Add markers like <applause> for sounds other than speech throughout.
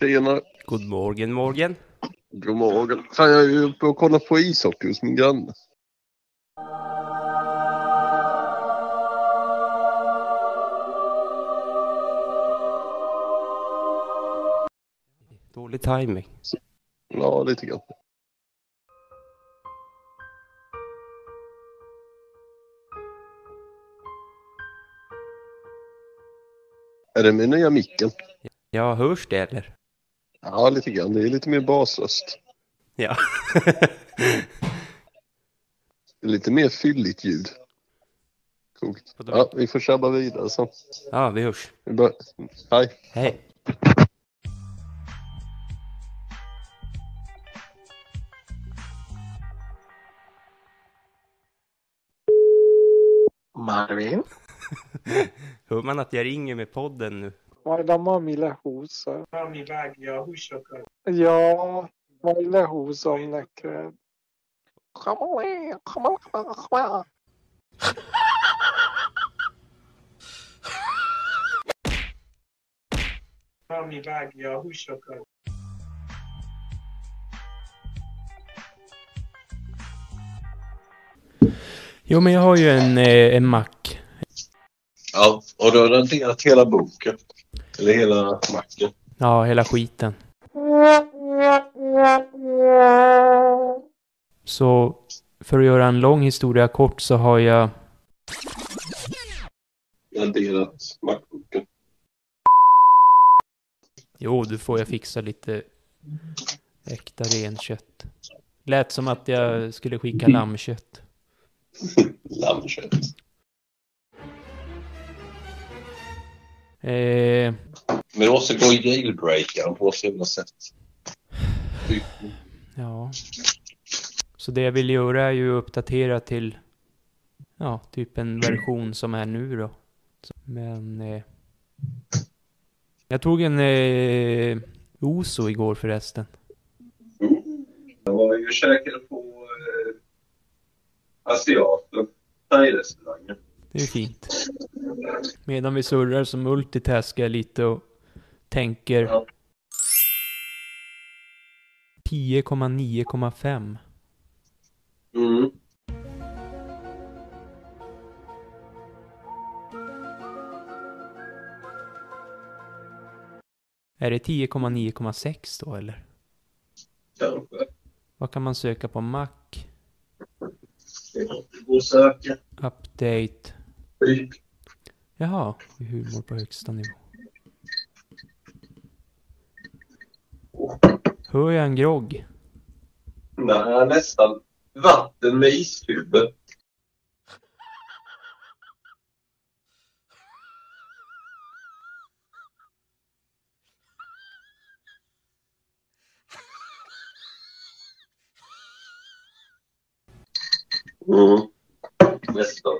Tjena. God morgon, morgon. God morgon. Fan, jag är ju uppe och kollar på ishockey hos min granne. Dålig timing. Ja, lite grann. Är det min nya micken? Ja, hörs det eller? Ja, lite grann. Det är lite mer basröst. Ja. Lite mer fylligt ljud. Coolt. Ja, vi får tjabba vidare sen. ja, vi hörs. Vi bör... Hej. Hej. Marvin? <laughs> Hör man att jag ringer med podden nu? Vaida mamille huusa. Mami väg, huusokan. Ja, vaille huusa on näköjään. Mami väg, huusokan. Jo, men jag har ju en, eh, en Mac. Ja, och du har raderat hela boken. Eller hela macken. Ja, hela skiten. Så för att göra en lång historia kort så har jag... Raderat Macboken. Jo, du får jag fixa lite äkta renkött. Lät som att jag skulle skicka <laughs> lammkött. Lammkött. Eh, Men du måste gå i jailbreakaren på så jävla sätt. Ja. Så det jag vill göra är ju att uppdatera till... Ja, typ en version som är nu då. Men... Eh, jag tog en eh, Oso igår förresten. Jag var ju och käkade på eh, Asiaten. Thai-restaurangen. Det är fint. Medan vi surrar så multitaskar jag lite och tänker Ja. 10,9,5. Mm. Är det 10,9,6 då eller? Kanske. Vad kan man söka på Mac? Det måste gå och söka. Update. Typ. Jaha, humor på högsta nivå. Hör jag en grogg? Nej, nästan. Vatten med iskuber. Mm. Nästan.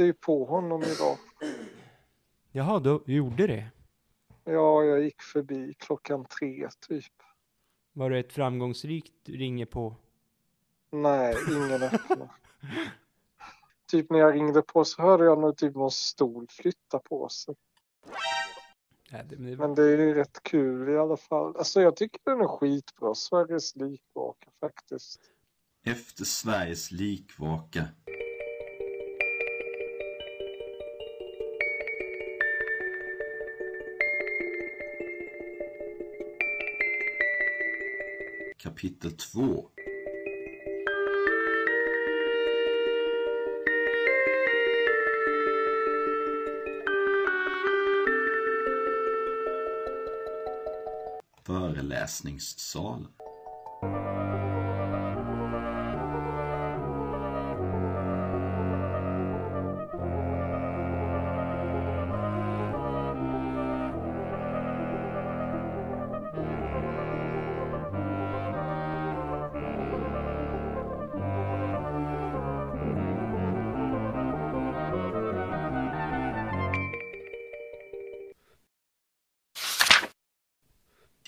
Ringde ju på honom idag. Jaha, du gjorde det? Ja, jag gick förbi klockan tre typ. Var det ett framgångsrikt ringe på? Nej, ingen <laughs> öppnade. Typ när jag ringde på så hörde jag nog typ någon stol flytta på sig. Nej, det, det, Men det är ju rätt kul i alla fall. Alltså jag tycker den är skitbra. Sveriges likvaka faktiskt. Efter Sveriges likvaka. Kapitel 2 Föreläsningssalen.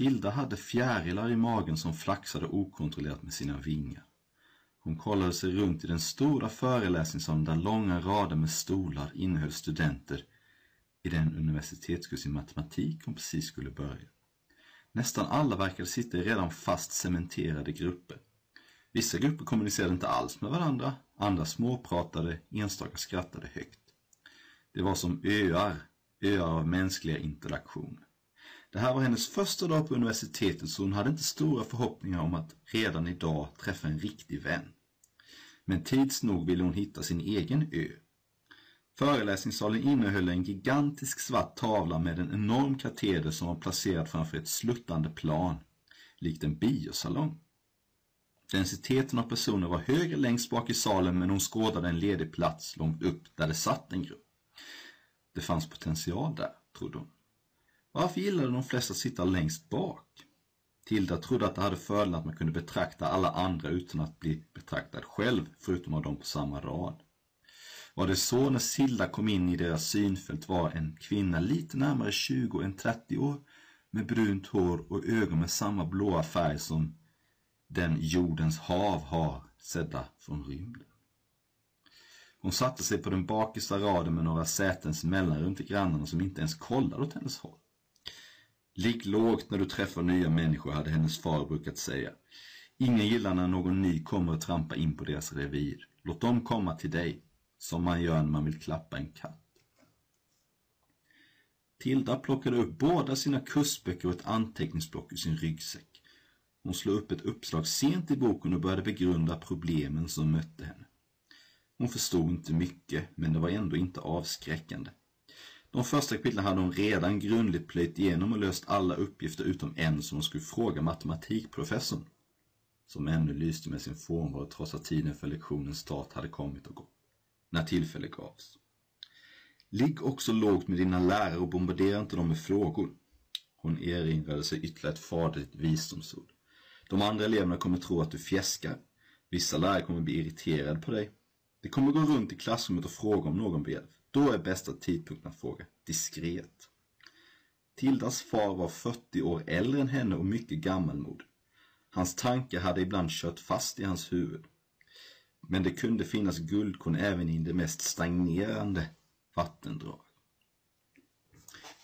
Gilda hade fjärilar i magen som flaxade okontrollerat med sina vingar. Hon kollade sig runt i den stora föreläsningssalen där långa rader med stolar innehöll studenter i den universitetskurs i matematik hon precis skulle börja. Nästan alla verkade sitta i redan fast cementerade grupper. Vissa grupper kommunicerade inte alls med varandra, andra småpratade, enstaka skrattade högt. Det var som öar, öar av mänskliga interaktioner. Det här var hennes första dag på universitetet så hon hade inte stora förhoppningar om att redan idag träffa en riktig vän. Men tids nog ville hon hitta sin egen ö. Föreläsningssalen innehöll en gigantisk svart tavla med en enorm kateder som var placerad framför ett sluttande plan, likt en biosalong. Densiteten av personer var högre längst bak i salen men hon skådade en ledig plats långt upp där det satt en grupp. Det fanns potential där, trodde hon. Varför gillade de flesta att sitta längst bak? Tilda trodde att det hade fördelen att man kunde betrakta alla andra utan att bli betraktad själv, förutom av dem på samma rad. Var det så när Silda kom in i deras synfält var en kvinna lite närmare 20 än 30 år med brunt hår och ögon med samma blåa färg som den jordens hav har sedda från rymden. Hon satte sig på den bakre raden med några sätens mellanrum till grannarna som inte ens kollade åt hennes håll. Ligg lågt när du träffar nya människor, hade hennes far brukat säga. Ingen gillar när någon ny kommer och trampar in på deras revir. Låt dem komma till dig, som man gör när man vill klappa en katt. Tilda plockade upp båda sina kursböcker och ett anteckningsblock ur sin ryggsäck. Hon slog upp ett uppslag sent i boken och började begrunda problemen som mötte henne. Hon förstod inte mycket, men det var ändå inte avskräckande. De första kapitlen hade hon redan grundligt plöjt igenom och löst alla uppgifter utom en som hon skulle fråga matematikprofessorn. Som ännu lyste med sin frånvaro trots att tiden för lektionens start hade kommit och gått. När tillfälle gavs. Ligg också lågt med dina lärare och bombardera inte dem med frågor. Hon erinrade sig ytterligare ett faderligt visdomsord. De andra eleverna kommer tro att du fjäskar. Vissa lärare kommer bli irriterade på dig. De kommer gå runt i klassrummet och fråga om någon ber. Då är bästa tidpunkten att fråga. Diskret. Tildas far var 40 år äldre än henne och mycket gammalmodig. Hans tankar hade ibland kört fast i hans huvud. Men det kunde finnas guldkorn även i det mest stagnerande vattendrag.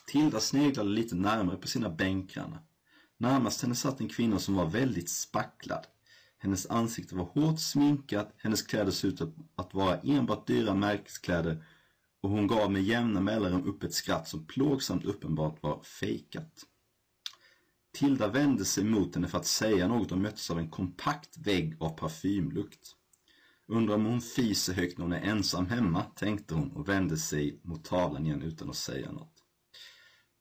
Tilda sneglade lite närmare på sina bänkgrannar. Närmast henne satt en kvinna som var väldigt spacklad. Hennes ansikte var hårt sminkat, hennes kläder såg ut att vara enbart dyra märkeskläder och hon gav med jämna mellanrum upp ett skratt som plågsamt uppenbart var fejkat. Tilda vände sig mot henne för att säga något och möttes av en kompakt vägg av parfymlukt. Undrar om hon fiser högt när hon är ensam hemma, tänkte hon och vände sig mot tavlan igen utan att säga något.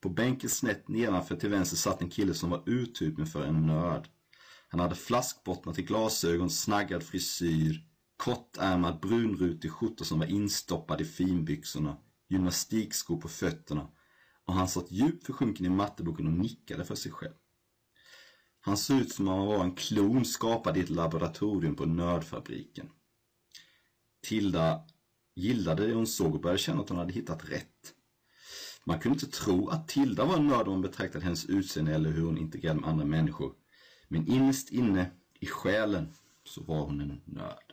På bänken snett nedanför till vänster satt en kille som var urtypen för en nörd. Han hade flaskbottnar till glasögon, snaggad frisyr, kortärmad brunrutig skjorta som var instoppad i finbyxorna, gymnastikskor på fötterna och han satt djupt försjunken i matteboken och nickade för sig själv. Han såg ut som om han var en klon skapad i ett laboratorium på nördfabriken. Tilda gillade det hon såg och började känna att hon hade hittat rätt. Man kunde inte tro att Tilda var en nörd om man betraktade hennes utseende eller hur hon integrerade med andra människor. Men innerst inne, i själen, så var hon en nörd.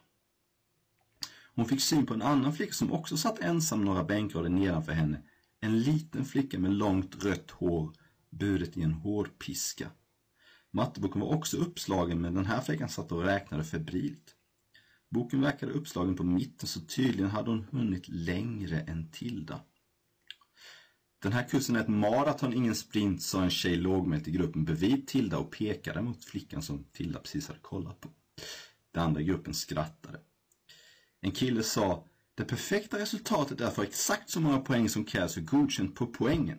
Hon fick syn på en annan flicka som också satt ensam några bänkrader nedanför henne. En liten flicka med långt rött hår buret i en hårpiska. Matteboken var också uppslagen men den här flickan satt och räknade febrilt. Boken verkade uppslagen på mitten så tydligen hade hon hunnit längre än Tilda. Den här kursen är ett maraton, ingen sprint, sa en tjej lågmält i gruppen bredvid Tilda och pekade mot flickan som Tilda precis hade kollat på. Den andra gruppen skrattade. En kille sa det perfekta resultatet är för exakt så många poäng som krävs för godkänt på poängen.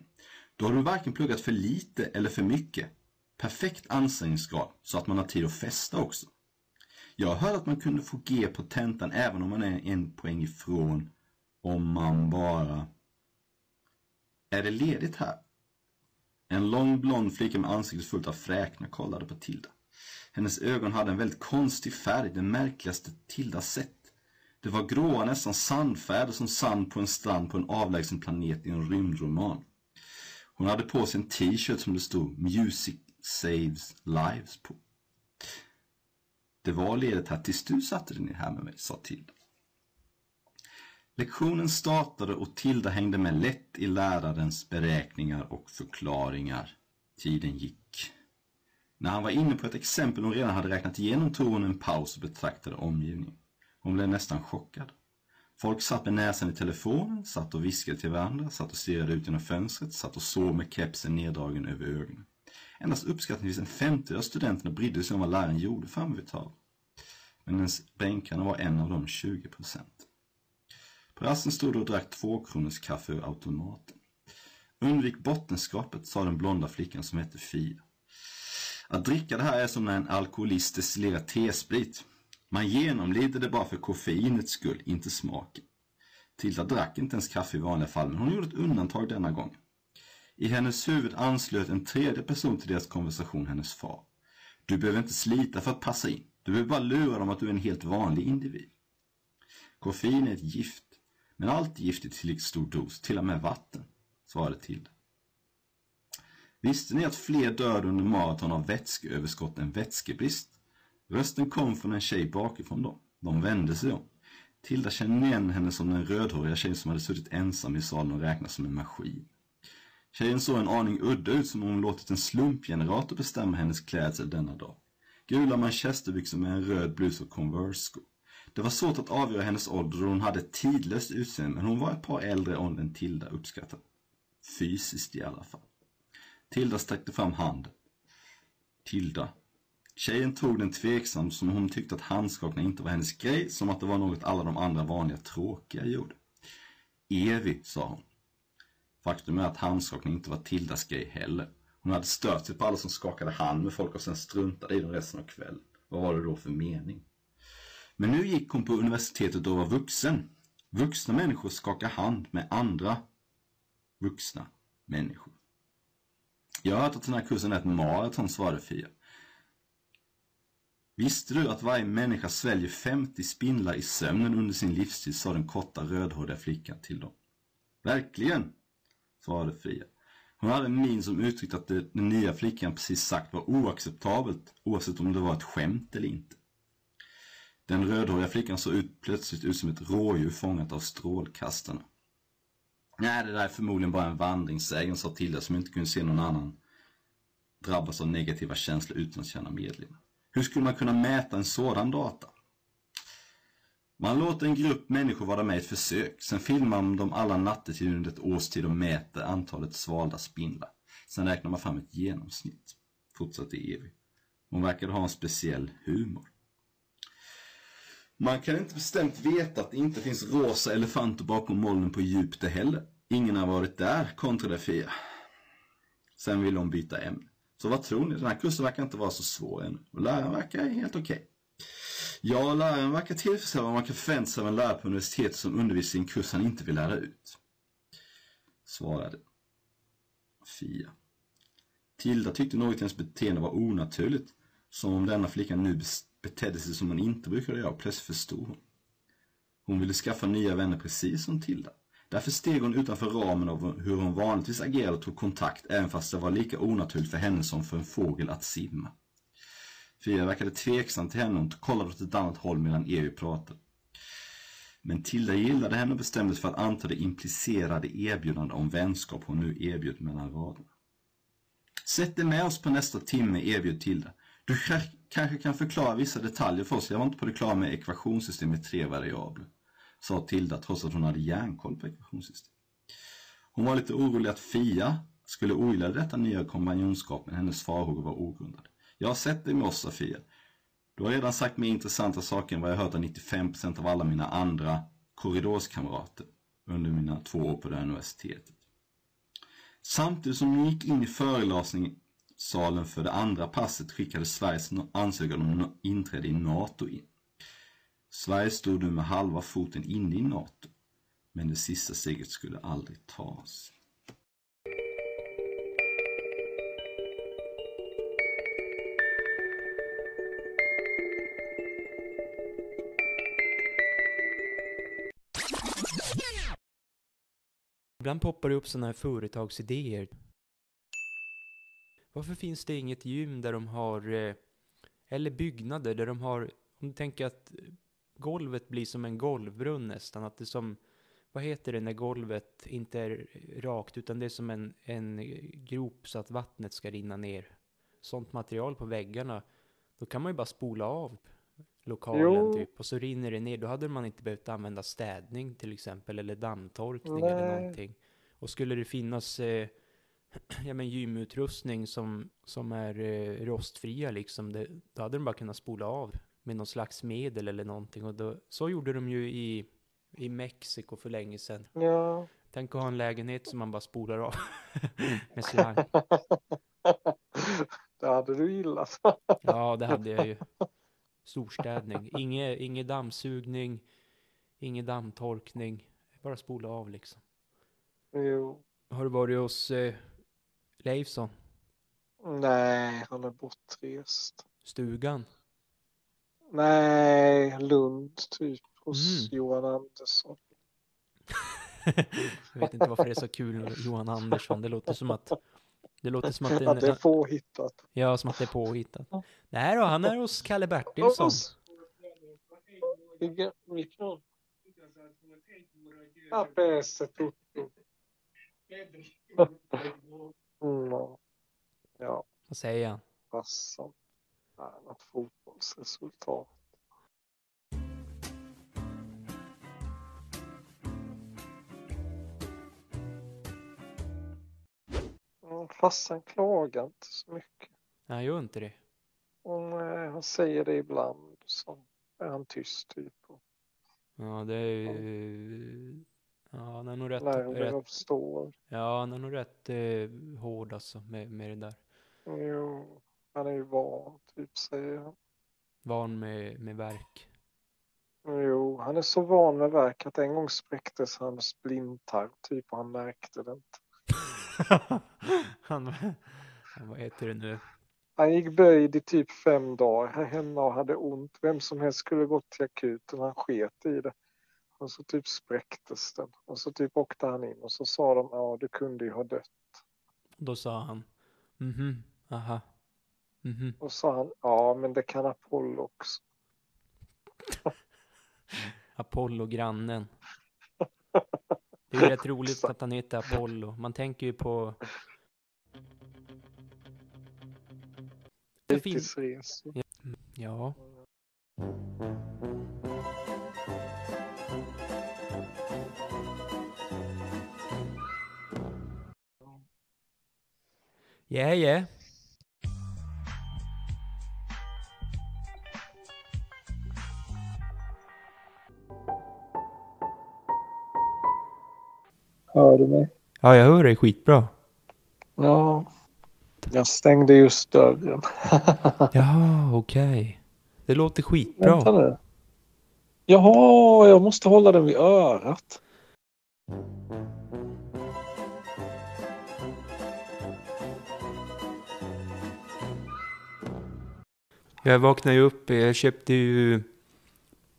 Då har du varken pluggat för lite eller för mycket. Perfekt ansträngningsgrad så att man har tid att festa också. Jag hörde att man kunde få G på tentan även om man är en poäng ifrån om man bara... Är det ledigt här? En lång blond flicka med ansiktet fullt av fräknar kollade på Tilda. Hennes ögon hade en väldigt konstig färg, den märkligaste Tilda sett. Det var gråa, nästan sandfärd, som sand på en strand på en avlägsen planet i en rymdroman. Hon hade på sig en t-shirt som det stod Music saves lives på. Det var ledet här tills du satte dig ner här med mig, sa Tilda. Lektionen startade och Tilda hängde med lätt i lärarens beräkningar och förklaringar. Tiden gick. När han var inne på ett exempel hon redan hade räknat igenom tog hon en paus och betraktade omgivningen. Hon blev nästan chockad. Folk satt med näsan i telefonen, satt och viskade till varandra, satt och stirrade ut genom fönstret, satt och sov med kepsen neddragen över ögonen. Endast uppskattningsvis en femtedel av studenterna brydde sig om vad läraren gjorde framme vid tal. Men ens bänkarna var en av de 20 procent. På rasten stod du och drack tvåkronors kaffe ur automaten. Undvik bottenskrapet, sa den blonda flickan som hette Fia. Att dricka det här är som när en alkoholist destillerar T-sprit. Man genomlider det bara för koffeinets skull, inte smaken. Tilda drack inte ens kaffe i vanliga fall, men hon gjorde ett undantag denna gång. I hennes huvud anslöt en tredje person till deras konversation, hennes far. Du behöver inte slita för att passa in. Du behöver bara lura dem att du är en helt vanlig individ. Koffein är ett gift, men allt gift i tillräckligt stor dos, till och med vatten, svarade Tilda. Visste ni att fler dör under maraton av vätskeöverskott än vätskebrist? Rösten kom från en tjej bakifrån dem. De vände sig om. Tilda kände igen henne som den rödhåriga tjejen som hade suttit ensam i salen och räknat som en maskin. Tjejen såg en aning udda ut som om hon låtit en slumpgenerator bestämma hennes klädsel denna dag. Gula manchesterbyxor med en röd blus och Converse-skor. Det var svårt att avgöra hennes ålder och hon hade ett tidlöst utseende men hon var ett par äldre än Tilda uppskattade. Fysiskt i alla fall. Tilda sträckte fram handen. Tilda. Tjejen tog den tveksam som hon tyckte att handskakning inte var hennes grej, som att det var något alla de andra vanliga tråkiga gjorde. Evi, sa hon. Faktum är att handskakning inte var Tildas grej heller. Hon hade stört sig på alla som skakade hand med folk och sen struntade i dem resten av kvällen. Vad var det då för mening? Men nu gick hon på universitetet och var vuxen. Vuxna människor skakar hand med andra vuxna människor. Jag har hört att den här kursen är ett maraton, svarade Fia. Visste du att varje människa sväljer 50 spindlar i sömnen under sin livstid, sa den korta rödhåriga flickan till dem. Verkligen, svarade Fria. Hon hade en min som uttryckte att det, den nya flickan precis sagt var oacceptabelt, oavsett om det var ett skämt eller inte. Den rödhåriga flickan såg ut, plötsligt ut som ett rådjur fångat av strålkastarna. Nej, det där är förmodligen bara en vandringssägen, sa Tilda som inte kunde se någon annan drabbas av negativa känslor utan att känna medlidande. Hur skulle man kunna mäta en sådan data? Man låter en grupp människor vara med i ett försök. Sen filmar man dem alla nattetid under ett års tid och mäter antalet svalda spindlar. Sen räknar man fram ett genomsnitt. Fortsatte Evi. Hon verkade ha en speciell humor. Man kan inte bestämt veta att det inte finns rosa elefanter bakom molnen på Jupiter heller. Ingen har varit där, kontrade Fia. Sen ville hon byta ämne. Så vad tror ni? Den här kursen verkar inte vara så svår ännu. Och läraren verkar helt okej. Okay. Ja, läraren verkar tillfredsställa vad man kan förvänta sig av en lärare på universitetet som undervisar i en kurs han inte vill lära ut. Svarade Fia. Tilda tyckte något i hennes beteende var onaturligt. Som om denna flickan nu betedde sig som hon inte brukade göra. Plötsligt förstod hon. Hon ville skaffa nya vänner precis som Tilda. Därför steg hon utanför ramen av hur hon vanligtvis agerade och tog kontakt, även fast det var lika onaturligt för henne som för en fågel att simma. Fia verkade tveksam till henne och kollade åt ett annat håll medan Evi pratade. Men Tilda gillade henne och bestämde sig för att anta det implicerade erbjudande om vänskap hon nu erbjöd mellan raderna. Sätt dig med oss på nästa timme, erbjöd Tilda. Du kanske kan förklara vissa detaljer för oss. Jag var inte på det klara med ekvationssystemet tre variabler. Sa Tilda trots att hon hade järnkoll på ekvationssystem. Hon var lite orolig att Fia skulle ogilla detta nya kompanjonskap men hennes farhågor var ogrundade. Jag har sett dig med oss, Sofia. Du har redan sagt mer intressanta saker än vad jag hört av 95% av alla mina andra korridorskamrater under mina två år på det här universitetet. Samtidigt som hon gick in i föreläsningssalen för det andra passet skickade Sveriges ansökan om inträde i NATO in. Sverige stod nu med halva foten inne i NATO, men det sista steget skulle aldrig tas. Ibland poppar det upp sådana här företagsidéer. Varför finns det inget gym där de har, eh, eller byggnader där de har, om du tänker att golvet blir som en golvbrunn nästan, att det som, vad heter det när golvet inte är rakt utan det är som en, en grop så att vattnet ska rinna ner. Sånt material på väggarna, då kan man ju bara spola av lokalen Jo. typ och så rinner det ner. Då hade man inte behövt använda städning till exempel eller dammtorkning eller Nej. någonting. Och skulle det finnas eh, <clears throat> ja, men gymutrustning som, som är eh, rostfria liksom, det, då hade de bara kunnat spola av med någon slags medel eller någonting. Och då, så gjorde de ju i, i Mexiko för länge sedan. Ja. Tänk att ha en lägenhet som man bara spolar av <laughs> med <laughs> slang. det hade du gillat. Ja, det hade jag ju. Storstädning. Inge, ingen dammsugning, ingen dammtorkning. Bara spola av liksom. jo. Har du varit hos eh, Leifson? Nej, han är bortrest. Stugan? Nej, Lund typ. Hos Mm. Johan Andersson. <laughs> Jag vet inte varför det är så kul Johan Andersson. Det låter som att det låter som att det, Ja, det är är, påhittat. ja, som att det är påhittat. Nej då, han är hos Kalle Bertilsson. Ja, Tutto. <laughs> Mm, ja. Vad säger han? Nej, något fotbollsresultat. Farsan klagar inte så mycket. Han gör inte det. Och, nej, han säger det ibland. Så är han tyst typ. Ja, det är ju... Ja, han är nog rätt, när rätt förstår. Ja, han är nog rätt eh, hård alltså med, med det där. Jo, han är ju van, typ säger han. Van med, med verk. Jo, han är så van med verk att en gång spräcktes hans blindtarm typ och han märkte det inte. <laughs> han, han, vad heter det nu? Han gick böjd i typ fem dagar här hemma och hade ont. Vem som helst skulle gått till akuten, han sket i det. Och så typ spräcktes den. Och så typ åkte han in och så sa de, ja du kunde ju ha dött. Då sa han, mhm, aha, mhm. Och sa han, ja men det kan Apollo också. <laughs> Apollo, grannen. <laughs> Det är rätt roligt att han heter Apollo. Man tänker ju på... Det finns... Fritidsresor. Ja. Yeah, yeah. Hör du mig? Ja, jag hör dig skitbra. Ja. Jag stängde just dörren. <laughs> Ja, okej. Det låter Vänta skitbra. nu. Jaha, jag måste hålla den vid örat. Jag vaknade ju upp, jag köpte ju...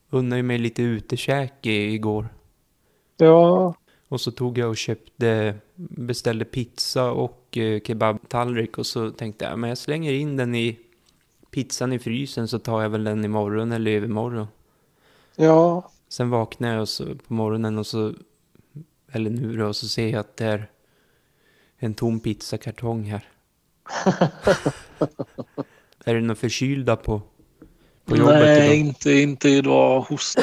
Unnade mig lite utekäk igår. Ja, Och så tog jag och köpte, beställde pizza och eh, kebabtallrik och så tänkte jag, men jag slänger in den i pizzan i frysen så tar jag väl den imorgon eller övermorgon. ja. Sen vaknar jag och så, på morgonen och så, eller nu då, och så ser jag att det är en tom pizzakartong här. <laughs> är det några förkylda på, på jobbet Nej, idag? inte, inte idag. Host.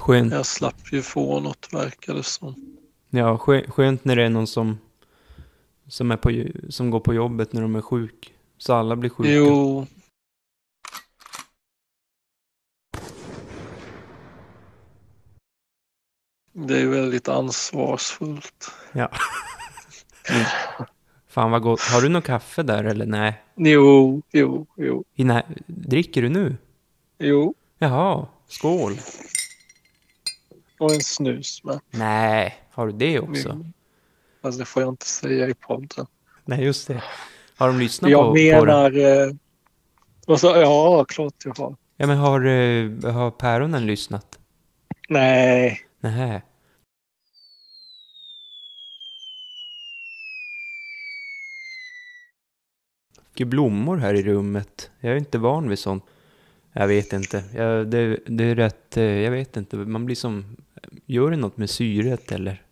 Skönt, Jag slapp ju få något verkar det som. ja, skö- skönt när det är någon som, som, är på, som går på jobbet när de är sjuk. Så alla blir sjuka. Jo. Det är väldigt ansvarsfullt. <laughs> Fan vad gott. Har du något kaffe där eller nej? Jo, jo, jo, I dricker du nu? jo. Jaha, skål. Och en snus med. Nej, har du det också? Fast det får jag inte säga i podden. Nej, just det. Har de lyssnat Jag på, på det? menar... Eh, och så, ja, klart jag har. Ja, men har, eh, har päronen lyssnat? Nej, Nej. mycket blommor här i rummet. Jag är inte van vid sånt. Jag vet inte. Jag, det, det är rätt, eh, jag vet inte. Man blir som, gör det något med syret eller?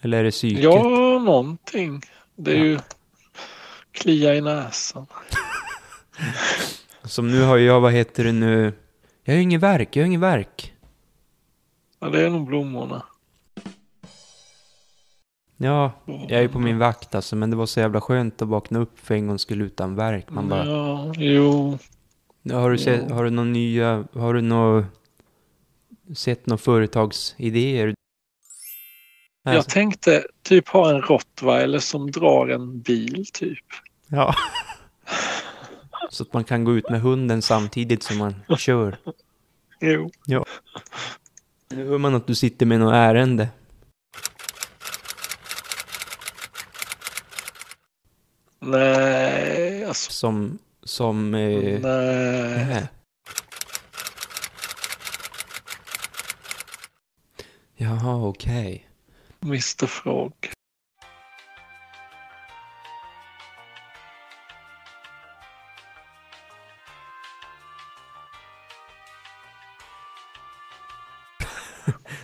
Eller är det psyket? Ja, någonting. Det är Ja. ju klia i näsan. Som nu har jag, vad heter det nu? Jag har ingen verk, jag har ingen verk. Ja, det är nog blommorna. Ja, jag är på min vakt alltså, men det var så jävla skönt att vakna upp för en gång skulle utan verk. Man bara, Ja, jo. Har du, sett, har du några nya, har du nå, sett några företagsidéer? Jag Alltså, tänkte typ ha en rottweiler som drar en bil typ. ja. Så att man kan gå ut med hunden samtidigt som man kör. Jo. Nu hör man att du sitter med något ärende. Nej, alltså. Som, som, eh, Nej. nej. Jaha, okej. Mr Frog. <laughs>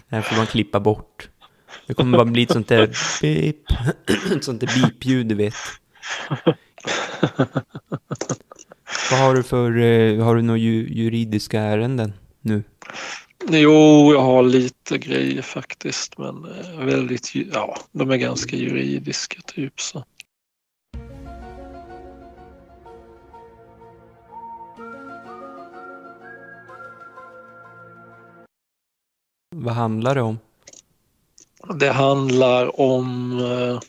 Det här får man klippa bort. Det kommer bara bli ett sånt där beep, <clears throat> ett sånt där beep-ljud, du vet. Vad har du för, eh, har du några ju, juridiska ärenden nu? Jo, jag har lite grejer faktiskt, men eh, väldigt, ja, de är ganska juridiska typ så. Vad handlar det om? Det handlar om eh,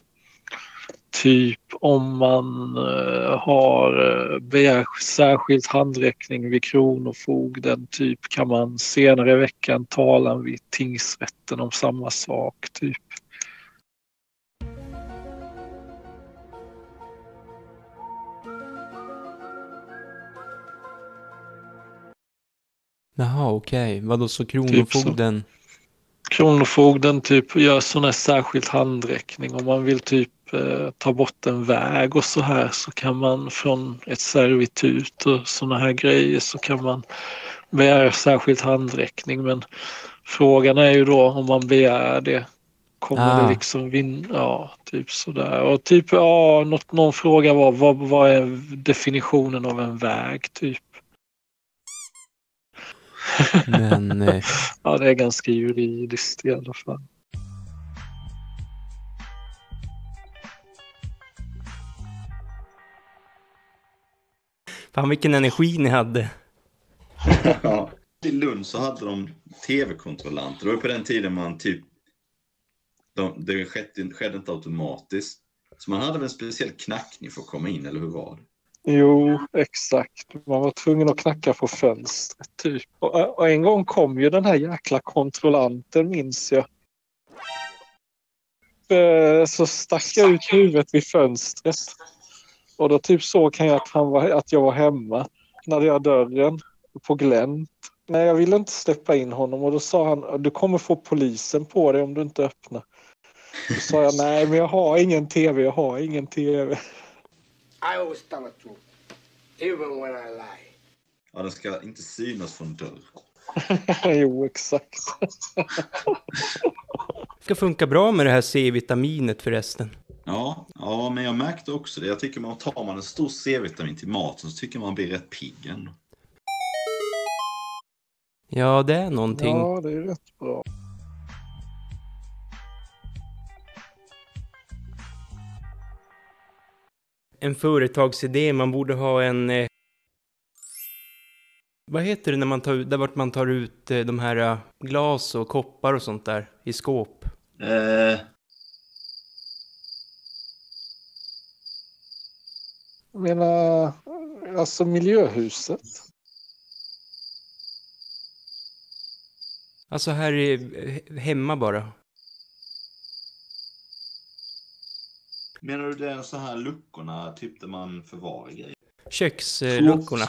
typ om man eh, har eh, begärt särskild handräckning vid Kronofogden. Typ kan man senare i veckan tala vid tingsrätten om samma sak. Typ. Jaha, okej. Vadå, så Typ Kronofogden? Kronofogden typ gör sån här särskild handräckning. Om man vill typ ta bort en väg och så här så kan man från ett servitut och såna här grejer så kan man begära särskild handräckning. Men frågan är ju då om man begär det. Kommer Ah. det liksom vinna? Ja, typ sådär. Och typ, ja, något, någon fråga var vad, vad är definitionen av en väg typ? Men, eh, <laughs> Ja, det är ganska juridiskt i alla fall. Fan vilken energi ni hade. <laughs> Ja. I Lund så hade de tv-kontrollanter. Det var på den tiden man typ... De, det skedde, skedde inte automatiskt. Så man hade väl en speciell knackning för att komma in, eller hur var det? Jo, exakt. Man var tvungen att knacka på fönstret typ. Och, och en gång kom ju den här jäkla kontrollanten minns jag. Eh, Så stack jag ut huvudet vid fönstret. Och då typ såg han ju att, han var, att jag var hemma. När jag dörren på glänt. Nej, jag ville inte släppa in honom och då sa han du kommer få polisen på dig om du inte öppnar. Då sa jag nej, men jag har ingen tv, jag har ingen tv. I always tell the truth, even when I lie. Ja, den ska inte synas från dörr. <laughs> jo, exakt. Det ska funka bra med det här C-vitaminet förresten. Ja, ja, men jag märkte också det. Jag tycker man tar man en stor C-vitamin till maten så tycker man blir rätt pigg ändå. Ja, det är någonting. Ja, det är rätt bra. En företagsidé, man borde ha en... Eh, vad heter det när man tar ut, där vart man tar ut eh, de här eh, glas och koppar och sånt där i skåp? Eh, Jag menar, alltså miljöhuset. Alltså här i, eh, hemma bara. menar du det är så här luckorna, typ där man förvarar grejer? Köksluckorna.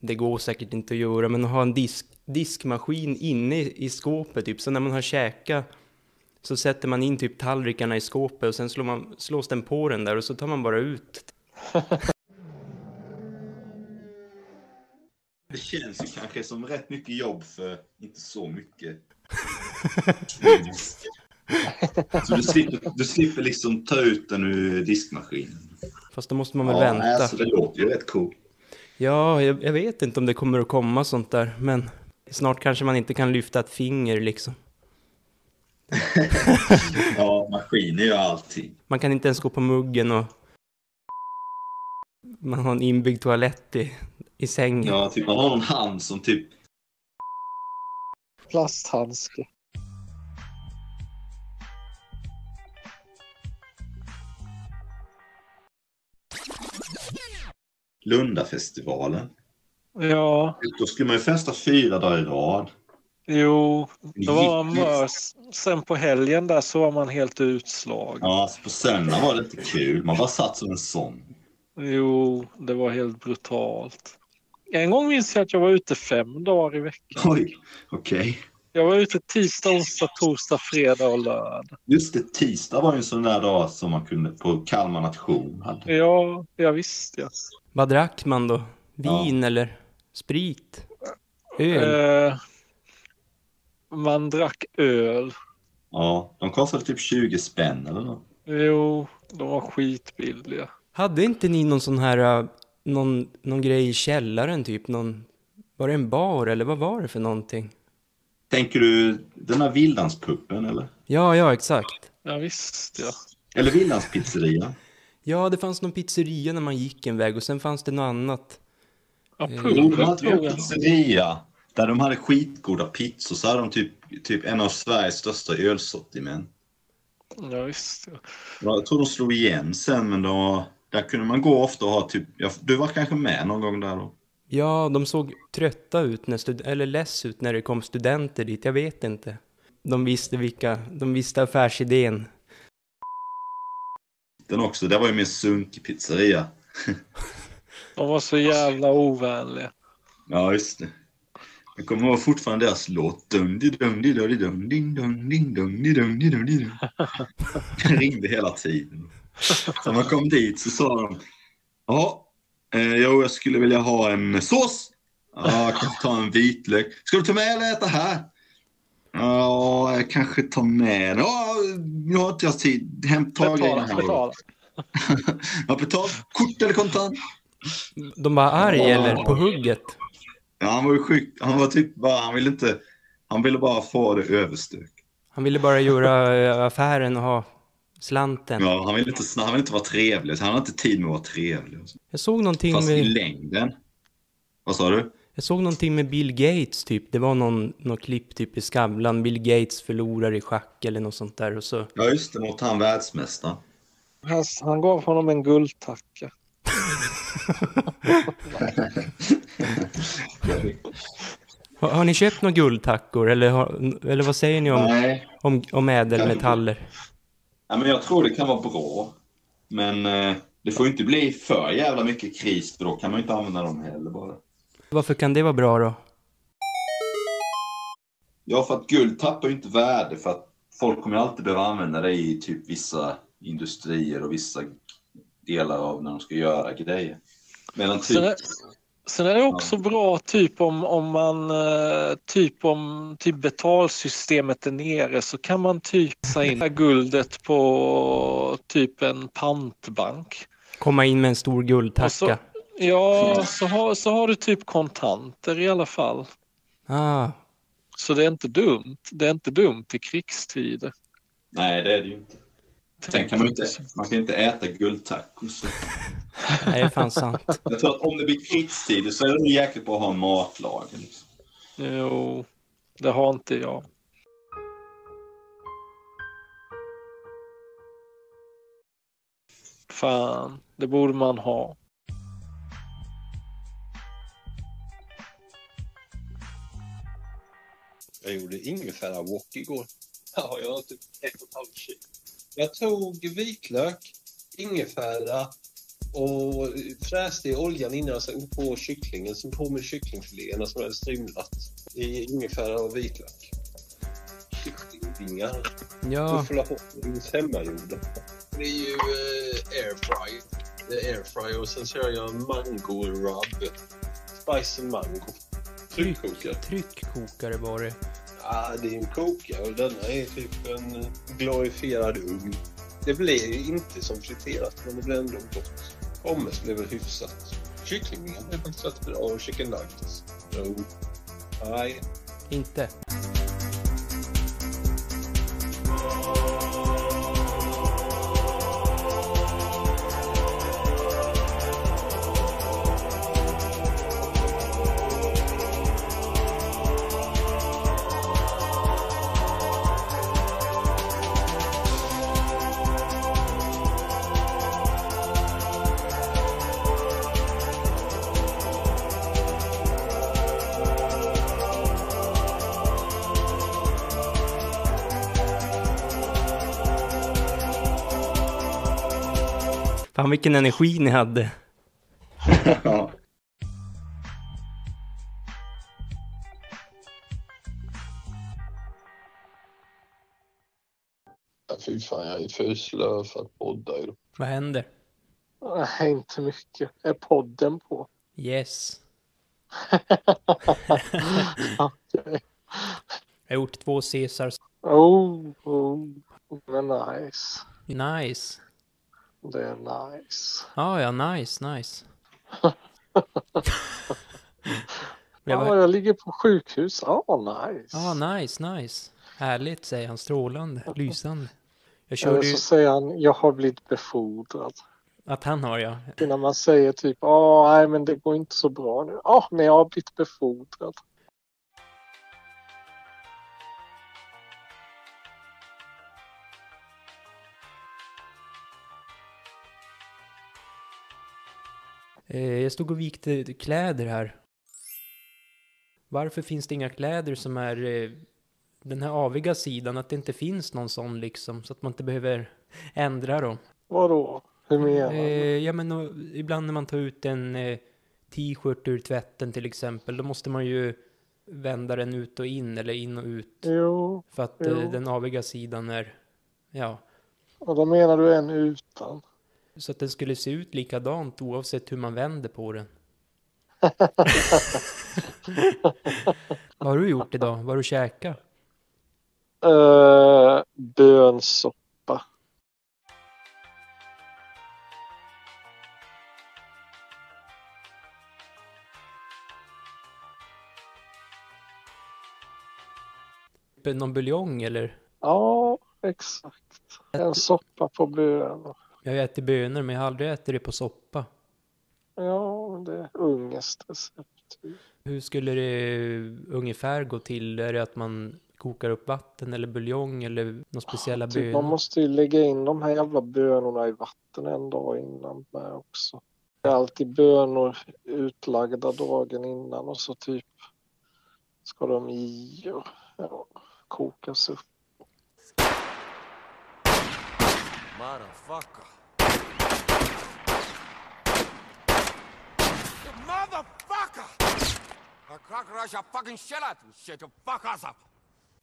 Det går säkert inte att göra, men att ha en disk, diskmaskin inne i, skåpet typ. Så när man har käkat så sätter man in typ tallrikarna i skåpet och sen slår man, slås den på den där och så tar man bara ut. Det känns ju kanske som rätt mycket jobb för inte så mycket. <laughs> Så du slipper, du slipper liksom ta ut den ur diskmaskinen. Fast då måste man väl Ja, vänta. alltså, det låter ju rätt coolt. Ja, jag, jag vet inte om det kommer att komma sånt där, men snart kanske man inte kan lyfta ett finger liksom. <laughs> Ja, maskiner gör allting. Man kan inte ens gå på muggen och man har en inbyggd toalett i, i sängen. Ja, typ man har någon hand som typ... Plasthandske. Lundafestivalen. Ja, Då skulle man ju festa fyra dagar i rad. jo, då var man. Sen på helgen där så var man helt utslagen. Ja, på söndagen var det inte kul. Man bara satt som en sån. Jo, det var helt brutalt. En gång minns jag att jag var ute fem dagar i veckan. Oj, okej. Jag var ute tisdag, onsdag, torsdag, fredag och lördag. Just det, tisdag var ju en sån där dag som man kunde på Kalmar nation. Hade. Ja, jag visste jag. Vad drack man då? Vin eller sprit? Öl? Eh, man drack öl. Ja, de kostade typ 20 spänn eller något. Jo, de var skitbilliga. Hade inte ni någon sån här, äh, någon, någon grej i källaren typ? Någon, var det en bar eller vad var det för någonting? Tänker du den här Vildanspuppen eller? Ja, ja, exakt. Ja, visst ja. Eller Vildans pizzeria? Ja, det fanns någon pizzeria när man gick en väg och sen fanns det något annat. Ja, ju tror en jag. pizzeria där de hade skitgoda pizzor. Så hade de typ, typ en av Sveriges största ölsortiment. Ja, visst ja. Jag tror de slog igen sen, men då, där kunde man gå ofta och ha typ... Ja, du var kanske med någon gång där då? Ja, de såg trötta ut, när stud- eller less ut när det kom studenter dit. Jag vet inte. De visste vilka, de visste affärsidén. Den också, det var ju mer sunkig pizzeria. <laughs> De var så jävla ovänliga. Ja, just det. Jag kommer ihåg fortfarande deras låt. Den ringde hela tiden. Så när man kom dit så sa de Ja, eh, jo, jag skulle vilja ha en sås. Ja, jag kan ta en vitlök. Ska du ta med eller äta här? Ja, jag kanske tar med. Ja, nu har inte jag tid. Hämt ta grejerna Betala, här. betala. <laughs> Ja, betal. Kort eller kontant? De var arg eller på hugget. Ja, han var ju sjuk. Han var typ bara, han ville inte, han ville bara få det överstökat. Han ville bara göra eh, affären och ha slanten. Ja, han ville inte, han ville inte vara trevlig, så han hade inte tid med att vara trevlig. Jag såg någonting Fast i med, längden. Vad sa du? jag såg någonting med Bill Gates typ. Det var någon, någon klipp typ i Skavlan. Bill Gates förlorar i schack eller något sånt där och så. Ja, just det, mot han världsmästaren. Han, han gav honom en guldtacka. Har, har ni köpt några guldtackor eller, har, eller vad säger ni om, Nej. om, om ädelmetaller? Ja, men jag tror det kan vara bra. Men eh, det får inte bli för jävla mycket kris, för då kan man inte använda dem heller bara. Varför kan det vara bra då? Ja, för att guld tappar ju inte värde för att folk kommer alltid behöva använda det i typ vissa industrier och vissa delar av när de ska göra grejer. Medan typ... Sen är, sen är det också bra typ om, om man eh, typ om typ betalsystemet är nere så kan man typ sätta in guldet på typ en pantbank. Komma in med en stor guldtacka. Ja, så har, så har du typ kontanter i alla fall. Ah, Så det är inte dumt. Det är inte dumt i krigstider. Nej, det är det ju inte. Sen kan man ju inte, man kan inte äta guldtacos. <laughs> nej, det är fan sant. Jag tror att om det blir krigstider så är det nog jäkligt bra att ha en matlager. Liksom. Jo, det har inte jag. Fan, det borde man ha. Jag gjorde ingefära-wok igår. Ja, jag har typ ett och ett halvt kilo. Jag tog vitlök, ingefära, och fräste i oljan innan sen på kycklingen, sen på med kycklingfiléerna som jag hade strimlat i ingefära och vitlök. Kycklingvingar, Ja, buffla hoppings hemmagjorda. Det är ju eh, airfry. Det är airfry och sen kör jag mango rub. Spice and mango. Tryckkokare. tryckkokare var det. Ja, det är en kokare och denna är typ en glorifierad ugn. Det blir inte som friterat, men det blir ändå gott. Pommes blev väl hyfsat. Kycklingvingar blev faktiskt rätt bra och chicken nuggets. Jo. Nej. Inte. Fan vilken energi ni hade. <laughs> Ja. Fy fan, jag är för slö för att podda. Vad händer? Nej, inte mycket. Är podden på? Yes. <laughs> Okej. Jag har gjort två Caesars. Oh, oh. Men nice. Nice. Det är nice. Ja, ja, nice, nice. <laughs> Jag Ja, var- jag ligger på sjukhus. Ja, nice. Ja, nice, nice. Härligt, säger han. Strålande, lysande. Jag Eller körde ju... så säger han, jag har blivit befordrad. Att han har, ja. När man säger typ, ja, nej men det går inte så bra nu. Ja, men jag har blivit befordrad. Jag stod och vikte kläder här. Varför finns det inga kläder som är eh, den här aviga sidan? Att det inte finns någon sån liksom, så att man inte behöver ändra dem. Vadå? Hur menar Eh, du? ja men och, ibland när man tar ut en eh, t-shirt ur tvätten till exempel, då måste man ju vända den ut och in eller in och ut. Jo, För att Jo. eh, den aviga sidan är, ja, och då menar du en utan. Så att den skulle se ut likadant oavsett hur man vänder på den. <laughs> Vad har du gjort idag? Vad har du käkat? Uh, bönsoppa. Någon buljong eller? Ja, exakt. En soppa på bönor. Jag har ätit bönor men jag har aldrig ätit det på soppa. Ja, det är ungerskt recept. Hur skulle det ungefär gå till? Är det att man kokar upp vatten eller buljong eller några speciella Typ, man bönor? måste ju lägga in de här jävla bönorna i vatten en dag innan med också. Det är alltid bönor utlagda dagen innan och så typ ska de i och ja, kokas upp. Motherfucker. You motherfucker! A cockroach fucking shit out and shit your fuck us up.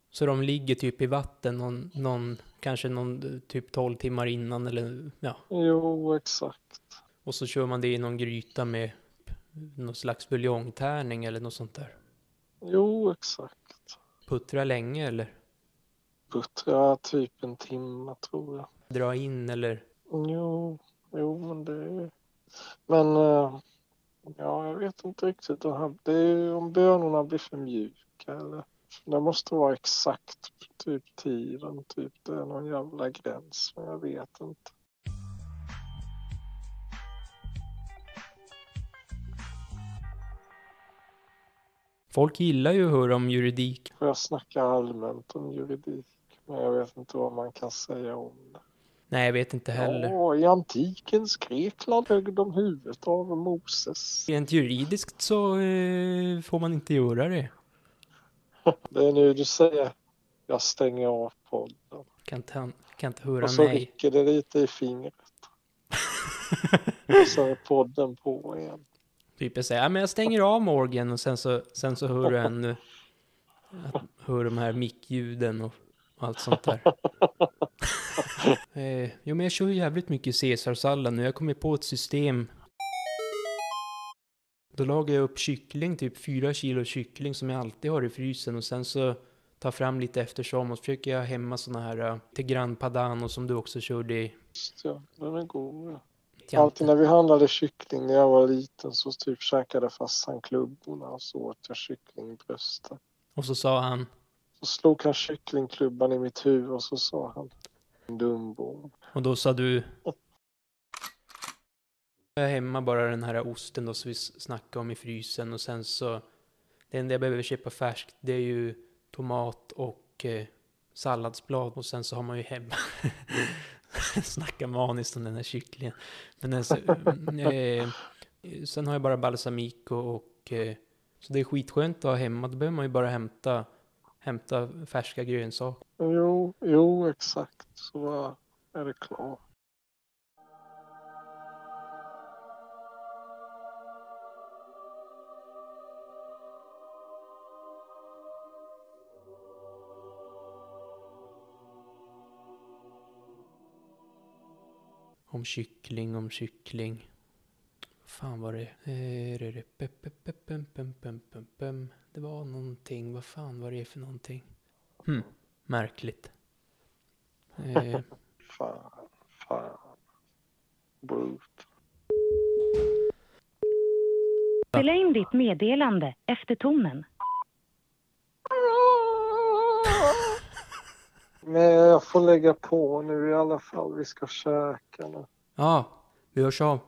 Så de ligger typ i vatten någon, någon kanske någon typ 12 timmar innan eller ja. Jo, exakt. Och så kör man det i någon gryta med någon slags buljongtärning eller något sånt där. Jo, exakt. Puttra länge eller Buttra typ en timme tror jag. Dra in eller Jo, jo men det Men eh, ja, jag vet inte riktigt. Det är om bönorna blir för mjuka eller. Det måste vara exakt typ tiden. Typ. Det är någon jävla gräns. Men jag vet inte. Folk gillar ju att höra om juridik. Jag snackar allmänt om juridik. Men jag vet inte vad man kan säga om det. Nej, jag vet inte heller. Ja, i antikens Grekland högg de huvudet av Moses. Rent juridiskt så eh, får man inte göra det. <laughs> Det är nu du säger jag stänger av podden. Kan inte, kan inte höra Och så nej. rycker det lite i fingret. <laughs> Och så är podden på igen. Typ jag säger, ja men jag stänger av Morgan och sen så, sen så hör du <laughs> ännu, hör de här mickljuden och allt sånt där. <laughs> eh, jo men jag kör ju jävligt mycket caesarsallad nu, jag kommer på ett system. Då lagar jag upp kyckling, typ fyra kilo kyckling som jag alltid har i frysen och sen så tar fram lite eftersom och så försöker jag hemma såna här uh, Tigran Padano som du också körde i Just ja, den är god. Ja. Alltid när vi handlade kyckling när jag var liten så typ käkade farsan klubborna och så åt jag kycklingbrösten. Och så sa han, Så slog han kycklingklubban i mitt huvud och så sa han Dumbo. Och då sa du... Jag har hemma bara den här osten då som vi snackade om i frysen och sen så... Det enda jag behöver köpa färskt det är ju tomat och eh, salladsblad och sen så har man ju hemma... <laughs> Snacka maniskt om den här kycklingen. Men alltså, eh, sen har jag bara balsamik och... och eh, så det är skitskönt att ha hemma. Då behöver man ju bara hämta, hämta färska grönsaker. Jo, jo exakt. Så är det klart. Om kyckling, om kyckling. Fan var det? Det- var någonting. Vad fan var det för någonting? Hm, märkligt. Eh, Fan, fan. Brut. Spela in ditt meddelande efter tonen. <laughs> Men jag får lägga på nu i alla fall. Vi ska käka nu. ja, vi hörs av.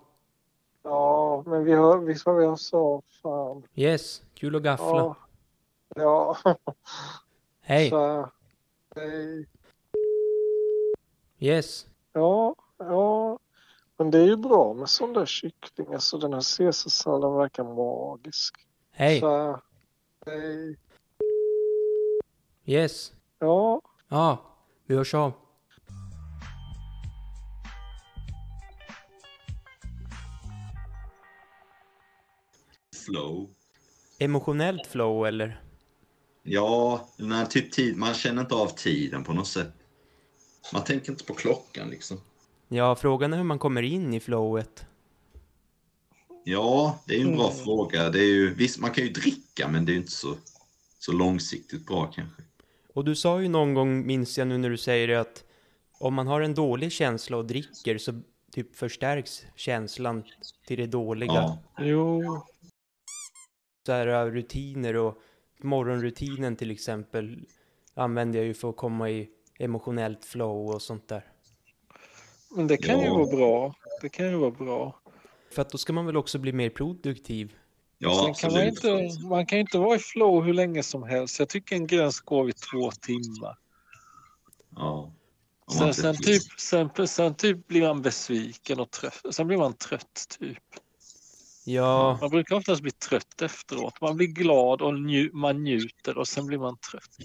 Ja, men vi hör, visst vad jag sa? Fan. Yes, kul att gaffla. Ja. Ja. Hej. Så, hej. Yes. Ja, ja. Men det är ju bra med sån där kyckling. Alltså den här caesarsalladen verkar magisk. Hej. Så, hej. Yes. Ja, Ja, vi hörs av. Flow. Emotionellt flow eller? Ja, när typ tid, man känner inte av tiden på något sätt. Man tänker inte på klockan liksom. Ja, frågan är hur man kommer in i flowet. Ja, det är ju en bra Mm. fråga. Det är ju, visst, man kan ju dricka, men det är ju inte så, så långsiktigt bra kanske. Och du sa ju någon gång, minns jag nu när du säger det, att om man har en dålig känsla och dricker så typ förstärks känslan till det dåliga. Ja, jo. Så här rutiner och morgonrutinen till exempel använder jag ju för att komma i emotionellt flow och sånt där. Men det kan ju Ja. vara bra. Det kan ju vara bra. För att då ska man väl också bli mer produktiv. ja Sen kan man, inte, man kan inte vara i flow hur länge som helst. Jag tycker en gräns går vid två timmar. Ja. Sen, sen, typ, sen, sen typ blir man besviken och trött. Sen blir man trött typ. Ja, Man brukar oftast bli trött efteråt. Man blir glad och nju, man njuter och sen blir man trött.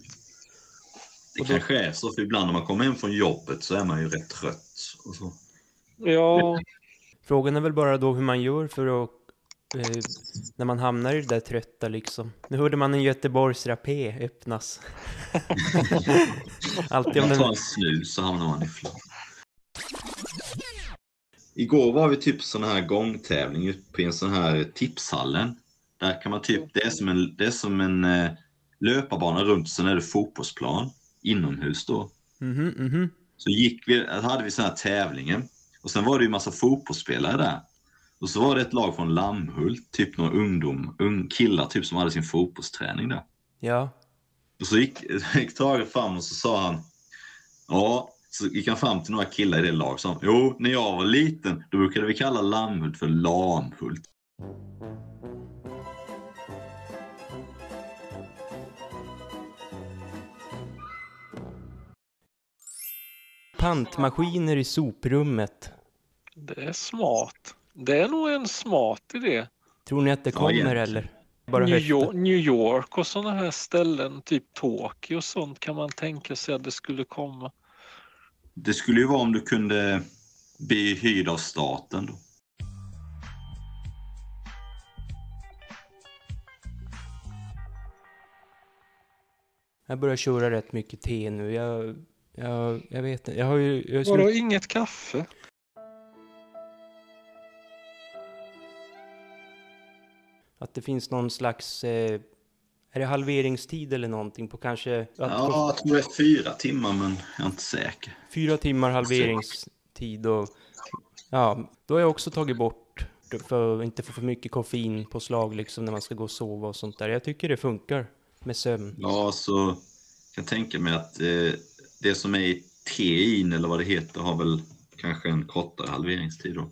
Det kanske är så, för ibland när man kommer hem från jobbet så är man ju rätt trött. Och så. Ja, frågan är väl bara då hur man gör för att eh, när man hamnar i det där trötta liksom. Nu hörde man en Göteborgs rapé öppnas. <laughs> Alltid Om man tar en snus så hamnar man i flow. Igår var vi typ sån här gångtävling ute på en sån här tipshallen. Där kan man typ, det är som en, det är som en eh, löparbana runt, sen är det fotbollsplan inomhus då. Mhm, mhm. Så gick vi, hade vi sån här tävlingen. Och sen var det ju massa fotbollsspelare där. Och så var det ett lag från Lammhult, typ några ungdom, ung killar typ som hade sin fotbollsträning där. Ja. Och så gick, <laughs> gick Tage fram och så sa han, ja, så gick han fram till några killar i det laget och sa, jo, när jag var liten, då brukade vi kalla Lammhult för Lamhult. Pantmaskiner i soprummet. det är smart. Det är nog en smart idé. Tror ni att det Ja, kommer egentligen. eller? Bara New. York, New York och sådana här ställen, typ Tokyo och sånt kan man tänka sig att det skulle komma. Det skulle ju vara om du kunde bli hyrd av staten då. Jag börjar köra rätt mycket te nu. Jag, jag, jag vet inte. Jag har ju... Jag Vadå, inget kaffe? Att det finns någon slags... Eh, är det halveringstid eller någonting på kanske... Ja, jag tror det är fyra timmar men jag är inte säker. Fyra timmar halveringstid och... Ja, då har jag också tagit bort för att inte få för mycket koffein på slag liksom när man ska gå och sova och sånt där. Jag tycker det funkar med sömn. Ja, så jag tänka mig att eh, det som är i tein eller vad det heter har väl kanske en kortare halveringstid då.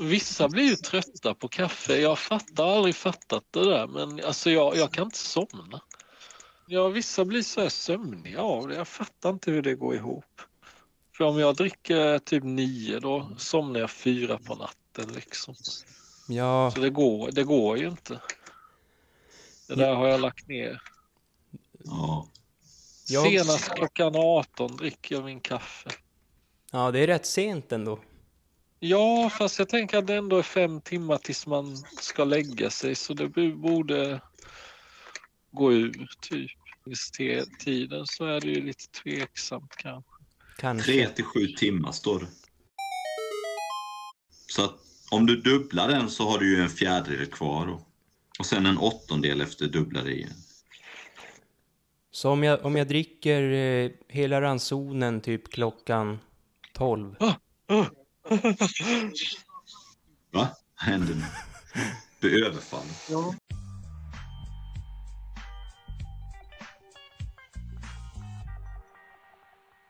Vissa blir ju trötta på kaffe. Jag fattar aldrig fattat det där men alltså jag, jag kan inte somna. Ja, vissa blir så här sömniga av det. Jag fattar inte hur det går ihop. För om jag dricker typ nio då somnar jag fyra på natten liksom. Ja, Så det går, det går ju inte. Det där har jag lagt ner. Ja, Senast klockan 18 dricker jag min kaffe. ja, det är rätt sent ändå. Ja, fast jag tänker att det ändå är fem timmar tills man ska lägga sig så det borde gå ur typ. Te- tiden så är det ju lite tveksamt kanske. Kanske. tre till sju timmar står det. Så att om du dubblar den så har du ju en fjärdedel kvar då. Och sen en åttondel efter dubblade igen. Så om jag, om jag dricker eh, hela ransonen typ klockan 12. Va? Vad händer nu? Du är överfallen. Ja.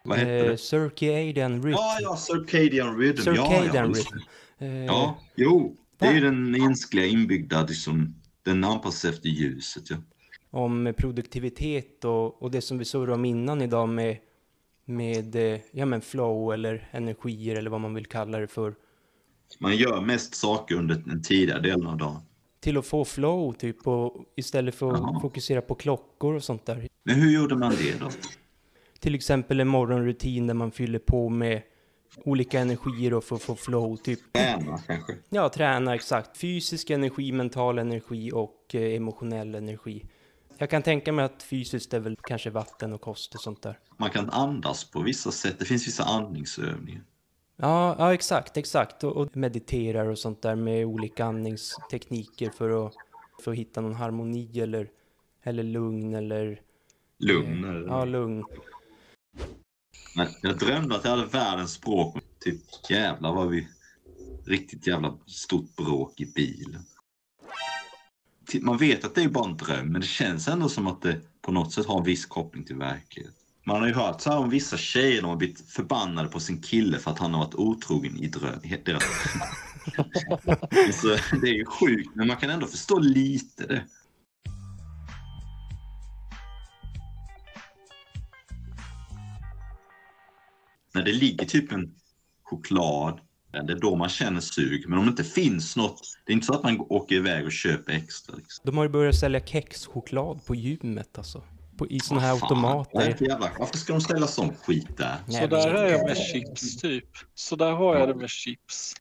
Vad hette Eh, det? circadian rhythm. Ja, ja, Circadian Rhythm. ja, Circadian ja, rhythm. Eh, Ja, jo. Det är ju den mänskliga inbyggda, liksom, den anpassar sig efter ljuset. Ja. Om produktivitet och, och det som vi surrade om innan idag med, med eh, ja, men flow eller energier eller vad man vill kalla det för. Man gör mest saker under den tidiga delen av dagen. Till att få flow typ och istället för att Jaha. fokusera på klockor och sånt där. Men hur gjorde man det då? Till exempel en morgonrutin där man fyller på med olika energier och för att få flow typ. Träna kanske? Ja, träna exakt. Fysisk energi, mental energi och eh, emotionell energi. Jag kan tänka mig att fysiskt är väl kanske vatten och kost och sånt där. Man kan andas på vissa sätt. Det finns vissa andningsövningar. Ja, ja exakt, exakt. Och, och mediterar och sånt där med olika andningstekniker för att, för att hitta någon harmoni eller, eller lugn eller... Lugn eller? Ja, lugn. Men jag drömde att jag hade världens språk. Typ jävlar vad vi... Riktigt jävla stort bråk i bilen. Man vet att det är bara en dröm, men det känns ändå som att det på något sätt har en viss koppling till verkligheten. Man har ju hört så här om vissa tjejer, de har blivit förbannade på sin kille för att han har varit otrogen i dröm. deras så Det är ju sjukt, men man kan ändå förstå lite det. När det ligger typ en choklad, det är då man känner sug. Men om det inte finns något, det är inte så att man åker iväg och köper extra. Liksom. De har ju börjat sälja kexchoklad på gymmet alltså. På, I såna här Fan, det automater. jävla, varför ska de ställa sån skit där? Nej, Så där är jag med chips typ. Så där har jag det med chips.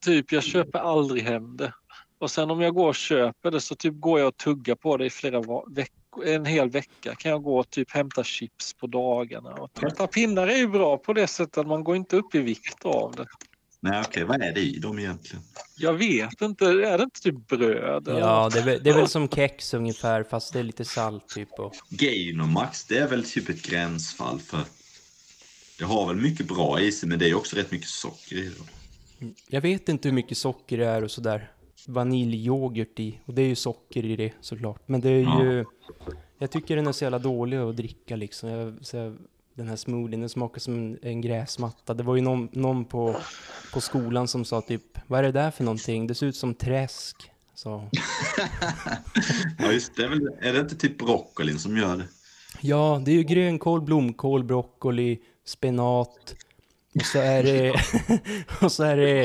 Typ jag köper aldrig hem det. Och sen om jag går och köper det så typ går jag och tuggar på det i flera veckor. En hel vecka kan jag gå och typ hämta chips på dagarna. Och hämta pinnar är ju bra på det sättet att man går inte upp i vikt av det. Nej okej, vad är det i dem egentligen? Jag vet inte, är det inte typ bröd? eller Ja, det är, väl, det är väl som kex ungefär, fast det är lite salt typ. Och, Gainomax, det är väl typ ett gränsfall för det har väl mycket bra i sig, men det är också rätt mycket socker i det. jag vet inte hur mycket socker det är och sådär. Vaniljyoghurt i, och det är ju socker i det såklart. Men det är Ja. ju... Jag tycker den är så jävla dålig att dricka liksom. Jag, så jag, den här smoothien, den smakar som en, en gräsmatta. Det var ju någon, någon på, på skolan som sa typ, vad är det där för någonting? Det ser ut som träsk. Så. <laughs> Ja just det, är, väl, är det inte typ broccolin som gör det? Ja, det är ju grönkål, blomkål, broccoli, spenat. Och så är det, <laughs> <laughs> och så är det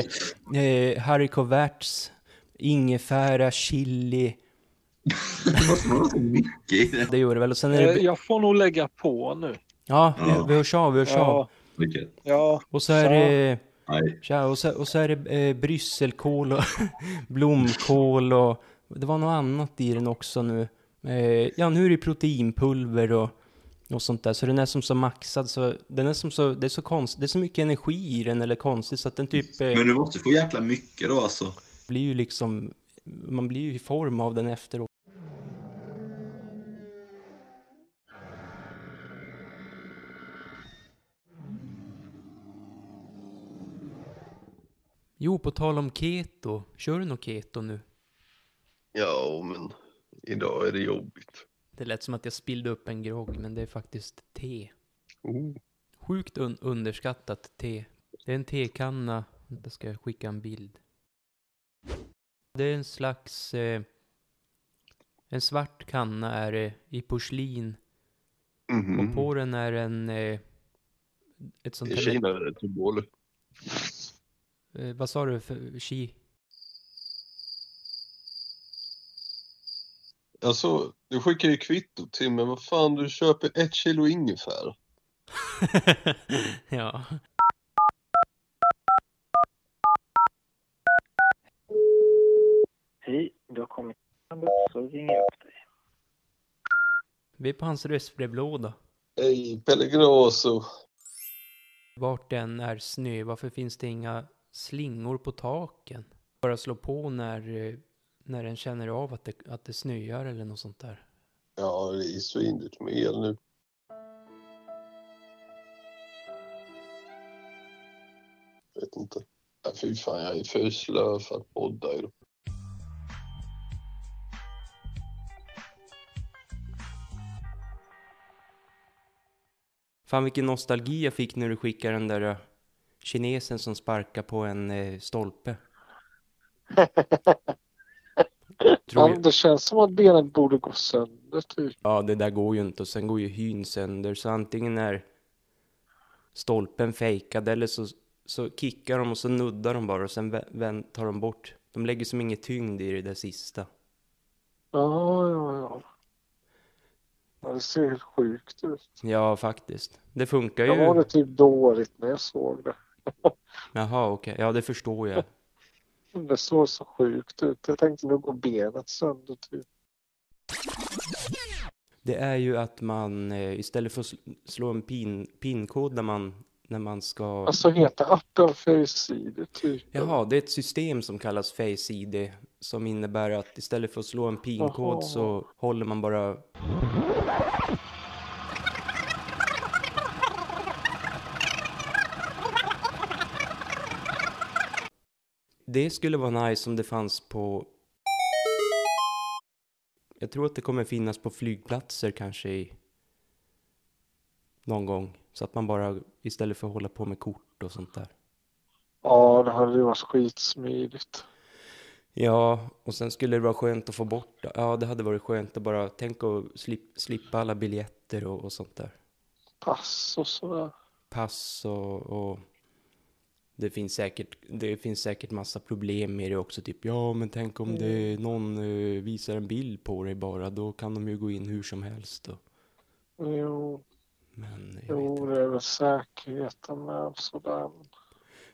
eh, haricots, ingefära, chili. Det måste vara så mycket i det. Det gör det väl. Och sen är Eh, det... Jag får nog lägga på nu. Ja, Ja. vi, hörs av, vi hörs av. Ja. Och så är det Nej, Tja, och så, och så är det eh, brysselkål och <laughs> blomkål och det var något annat i den också nu. Eh, ja, nu är det proteinpulver och, och sånt där. Så den är som så maxad så den är som så, det är så konstigt, det är så mycket energi i den eller konstigt så att den typ eh, men du måste få jäkla mycket då alltså. blir ju liksom, man blir ju i form av den efteråt. Jo, på tal om keto, kör du något keto nu? Ja, men idag är det jobbigt. Det lät som att jag spillde upp en grogg, men det är faktiskt te. Oh. Sjukt un underskattat te. Det är en tekanna. Jag ska skicka en bild. Det är en slags... Eh, en svart kanna är det i porslin. Mhm. Och på den är en... Eh, ett sånt I. Kina är det symbol. Eh, vad sa du för chi? Alltså, du skickar ju kvitto till mig. Vad fan, du köper ett kilo ingefära. <laughs> ja. Hej, du har kommit så ringer jag upp dig. Vi är på hans röstbrevlåda. Hej, Pellegrinaso. Vart den är snö, varför finns det inga slingor på taken? Bara slå på när, eh, när den känner av att det, att det snöar eller något sånt där. Ja, det är svindyrt med el nu. Vet inte. Ja, fy fan, jag är för slö för att podda idag. Fan vilken nostalgi jag fick när du skickade den där eh, kinesen som sparkar på en eh, stolpe. <laughs> Tror Ja, det känns som att benet borde gå sönder typ. Ja, det där går ju inte och sen går ju hyn sönder. Så antingen är stolpen fejkad eller så, så kickar de och så nuddar de bara och sen tar de bort. De lägger som ingen tyngd i det där sista. Ja, ja, ja. ja det ser helt sjukt ut. Ja, faktiskt. Det funkar Jag var ju. det typ dåligt när jag såg det. Jaha, okej. Ja, det förstår jag. Det såg så sjukt ut. Jag tänkte nu går benet sönder typ. Det är ju att man eh, istället för att sl- slå en pin, pinkod när man, när man ska... Alltså heter appen Face-ID typ? Jaha, det är ett system som kallas Face ID som innebär att istället för att slå en pinkod Jaha. så håller man bara... Det skulle vara nice om det fanns på... Jag tror att det kommer finnas på flygplatser kanske i... Någon gång. Så att man bara istället för att hålla på med kort och sånt där. Ja, det hade ju varit skitsmidigt. Ja, och sen skulle det vara skönt att få bort. Ja, det hade varit skönt att bara tänka och slip, slippa alla biljetter och, och sånt där. Pass och sådär. Pass och, och det finns säkert, det finns säkert massa problem med det också. Typ, ja, men tänk om det, någon eh, visar en bild på dig bara, då kan de ju gå in hur som helst. Och, Jo, men jag jo, det är väl säkerheten med sådär.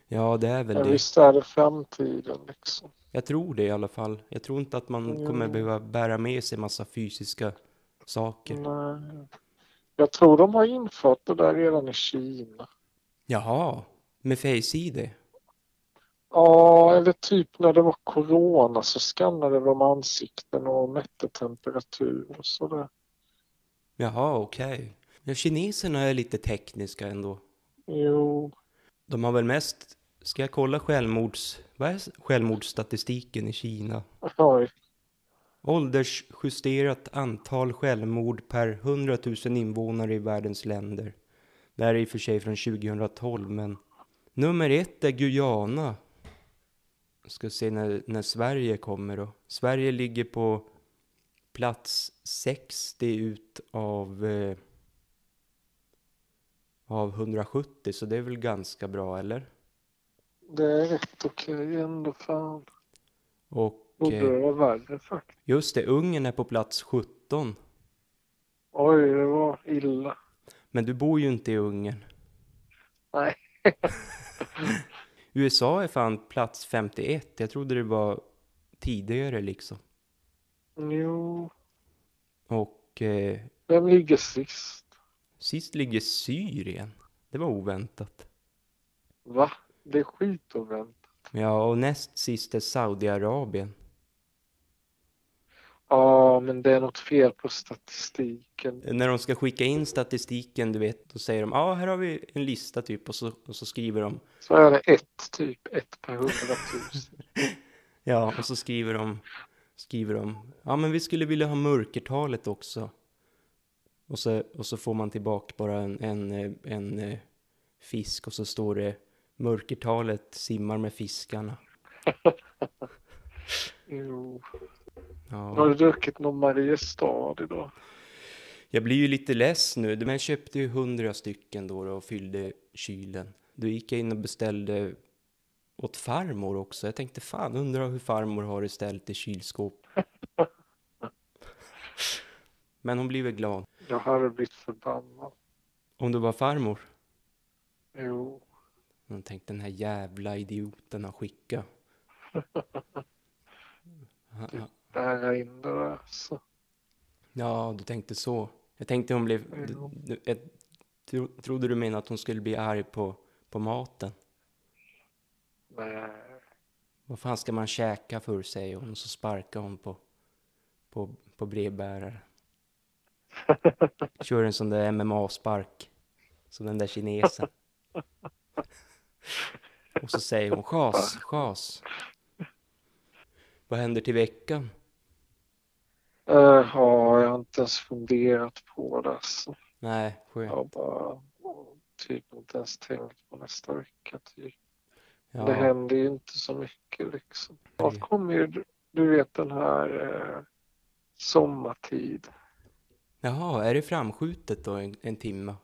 Ja, det är väl Men det. visst är det framtiden liksom. Jag tror det i alla fall. Jag tror inte att man kommer Jo. behöva bära med sig massa fysiska saker. Nej. Jag tror de har infört det där redan i Kina. Jaha, med Face-ID? Ja, eller typ när det var corona så skannade de ansikten och mätte temperatur och sådär. Jaha, okej. Ja, kineserna är lite tekniska ändå. Jo, De har väl mest... Ska jag kolla självmords... Vad är självmordsstatistiken i Kina? oj. Åldersjusterat antal självmord per 100 000 invånare i världens länder. Det här är i och för sig från 2012, men... Nummer ett är Guyana. Jag ska se när, när Sverige kommer då. Sverige ligger på plats 60 ut av... Eh, av 170, så det är väl ganska bra, eller? Det är rätt okej ändå fan. Och eh, det vara värre faktiskt. just det, Ungern är på plats 17. Oj, det var illa. Men du bor ju inte i Ungern. Nej. <laughs> USA är fan plats 51. Jag trodde det var tidigare liksom. Jo, Och eh, vem ligger sist? sist ligger Syrien. Det var oväntat. Va? Det är skitoväntat. Ja, och näst sist är Saudiarabien. Ja, men det är något fel på statistiken. När de ska skicka in statistiken, du vet, då säger de ja, ah, här har vi en lista typ och så, och så skriver de Så är det ett, typ ett per hundratusen. <laughs> Ja, och så skriver de, skriver de, ja men vi skulle vilja ha mörkertalet också. Och så, och så får man tillbaka bara en, en, en, eh, fisk och så står det mörkertalet simmar med fiskarna. <laughs> Jo. Har Ja. du druckit någon Mariestad idag? Jag blir ju lite less nu, men jag köpte ju hundra stycken då och fyllde kylen. Då gick jag in och beställde åt farmor också. Jag tänkte fan, undrar hur farmor har det ställt i kylskåp. <laughs> Men hon blir väl glad. Jag hade blivit förbannad. Om du var farmor? Jo. Hon tänkte den här jävla idioten har skickat. <laughs> Bära in det där. Så. Ja, du tänkte så. Jag tänkte hon blev... Ja. Du, du, jag tro, trodde du menade att hon skulle bli arg på, på maten. Nej. Vad fan ska man käka för, säger hon. Och så sparkar hon på, på, på brevbäraren. <laughs> Kör en sån där MMA-spark. Som den där kinesen. Och så säger hon chas, chas. Vad händer till veckan? Uh, ja, jag har inte ens funderat på det. Så. Nej, Jag skönt. har bara typ inte ens tänkt på nästa vecka. Typ. Det Ja, händer ju inte så mycket liksom. Snart kommer ju, du- vet den här eh, sommartid. Jaha, är det framskjutet då en, en timme?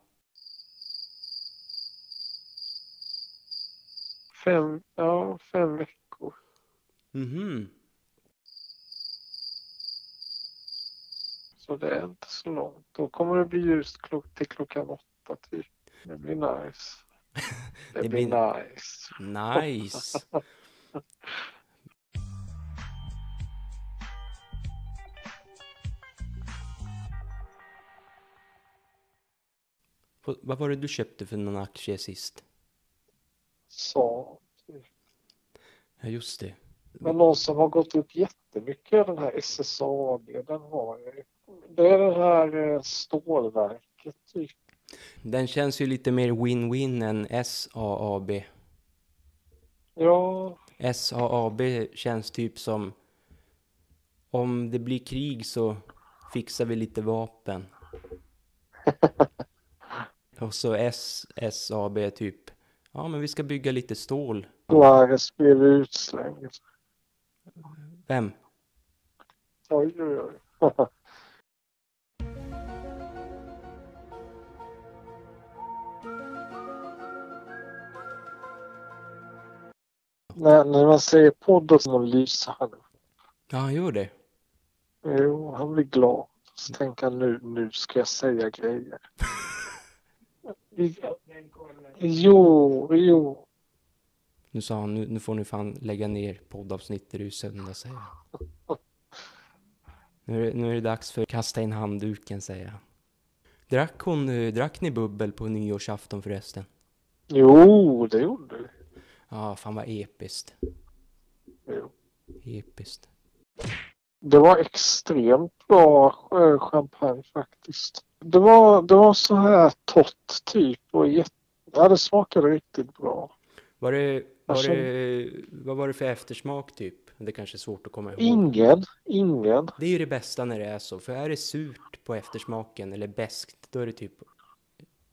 Fem, ja, fem veckor. Mhm. Så det är inte så långt. Då kommer det bli ljust till klockan åtta typ. Det blir nice. <laughs> Det, Det blir nice. Nice. <laughs> Vad- var det du köpte för någon aktie sist? Så. Ja, just det. Men någon som har gått upp jättemycket den här SSAB. Den har jag ju. Det är det här eh, stålverket typ. Den känns ju lite mer win-win än SAAB. Ja, SAAB känns typ som om det blir krig så fixar vi lite vapen. <laughs> Och så S, SAB är typ, ja men vi ska bygga lite stål. Suarez blev utslängd. Vem? Oj, oj, oj. När, när man säger podd så lyser han. Ja, han gör det. Jo, han blir glad. Så tänker han nu, nu ska jag säga grejer. <laughs> Jo, jo. Nu sa han, nu, nu får ni fan lägga ner poddavsnittet, det är ju söndag, säger han. <laughs> Nu är, det, nu är det dags för kasta in handduken, säger han. Drack hon, eh, drack ni bubbel på nyårsafton förresten? Jo, det gjorde vi. Ja, fan vad episkt. Jo. Episkt. Det var extremt bra eh, champagne faktiskt. Det var, det var så här torrt typ och jätte, ja, det smakade riktigt bra. Var det, var Alltså- det, vad var det för eftersmak typ? Det kanske är svårt att komma ihåg. Ingen, ingen. Det är ju det bästa när det är så, för är det surt på eftersmaken eller beskt, då är det typ,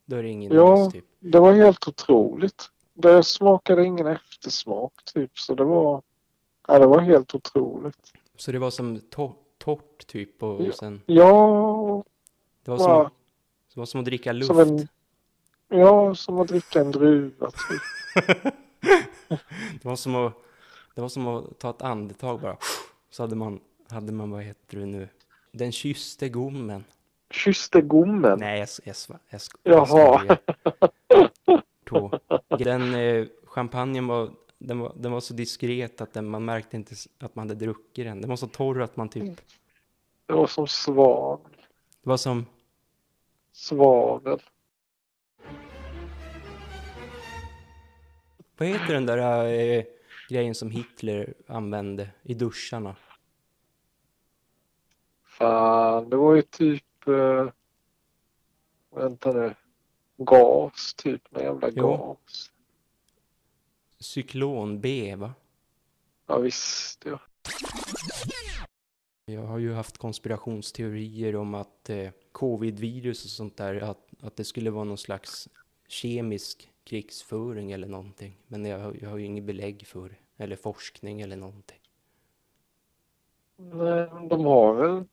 då är det ingen Ja. typ. Det var helt otroligt. Det smakade ingen eftersmak typ så det var, ja, det var helt otroligt. Så det var som to- torrt typ och, och sen, Ja, det var som, det var som att dricka luft. som en, ja, som att dricka en druva typ. <laughs> Det var som att, det var som att ta ett andetag bara. Så hade man, hade man, vad heter det nu? Den kysste gommen. Kysste gommen. Nej, jag, jag, jag, jag, Jaha. <laughs> Två. Den eh, champagnen var, den, var, den var så diskret att den, man märkte inte att man hade druckit den. Den var så torr att man typ... Det var som svavel. Det var som... Svavel. Vad heter den där eh, grejen som Hitler använde i duscharna? Fan, det var ju typ... Eh, vänta nu. Gas, typ. Någon jävla Jo. gas. Cyklon B, va? Ja, visst ja. Jag har ju haft konspirationsteorier om att eh, covid-virus och sånt där, att, att det skulle vara någon slags kemisk krigsföring eller någonting. Men jag, har- jag har ju inget belägg för det, eller forskning eller någonting. Nej, de har väl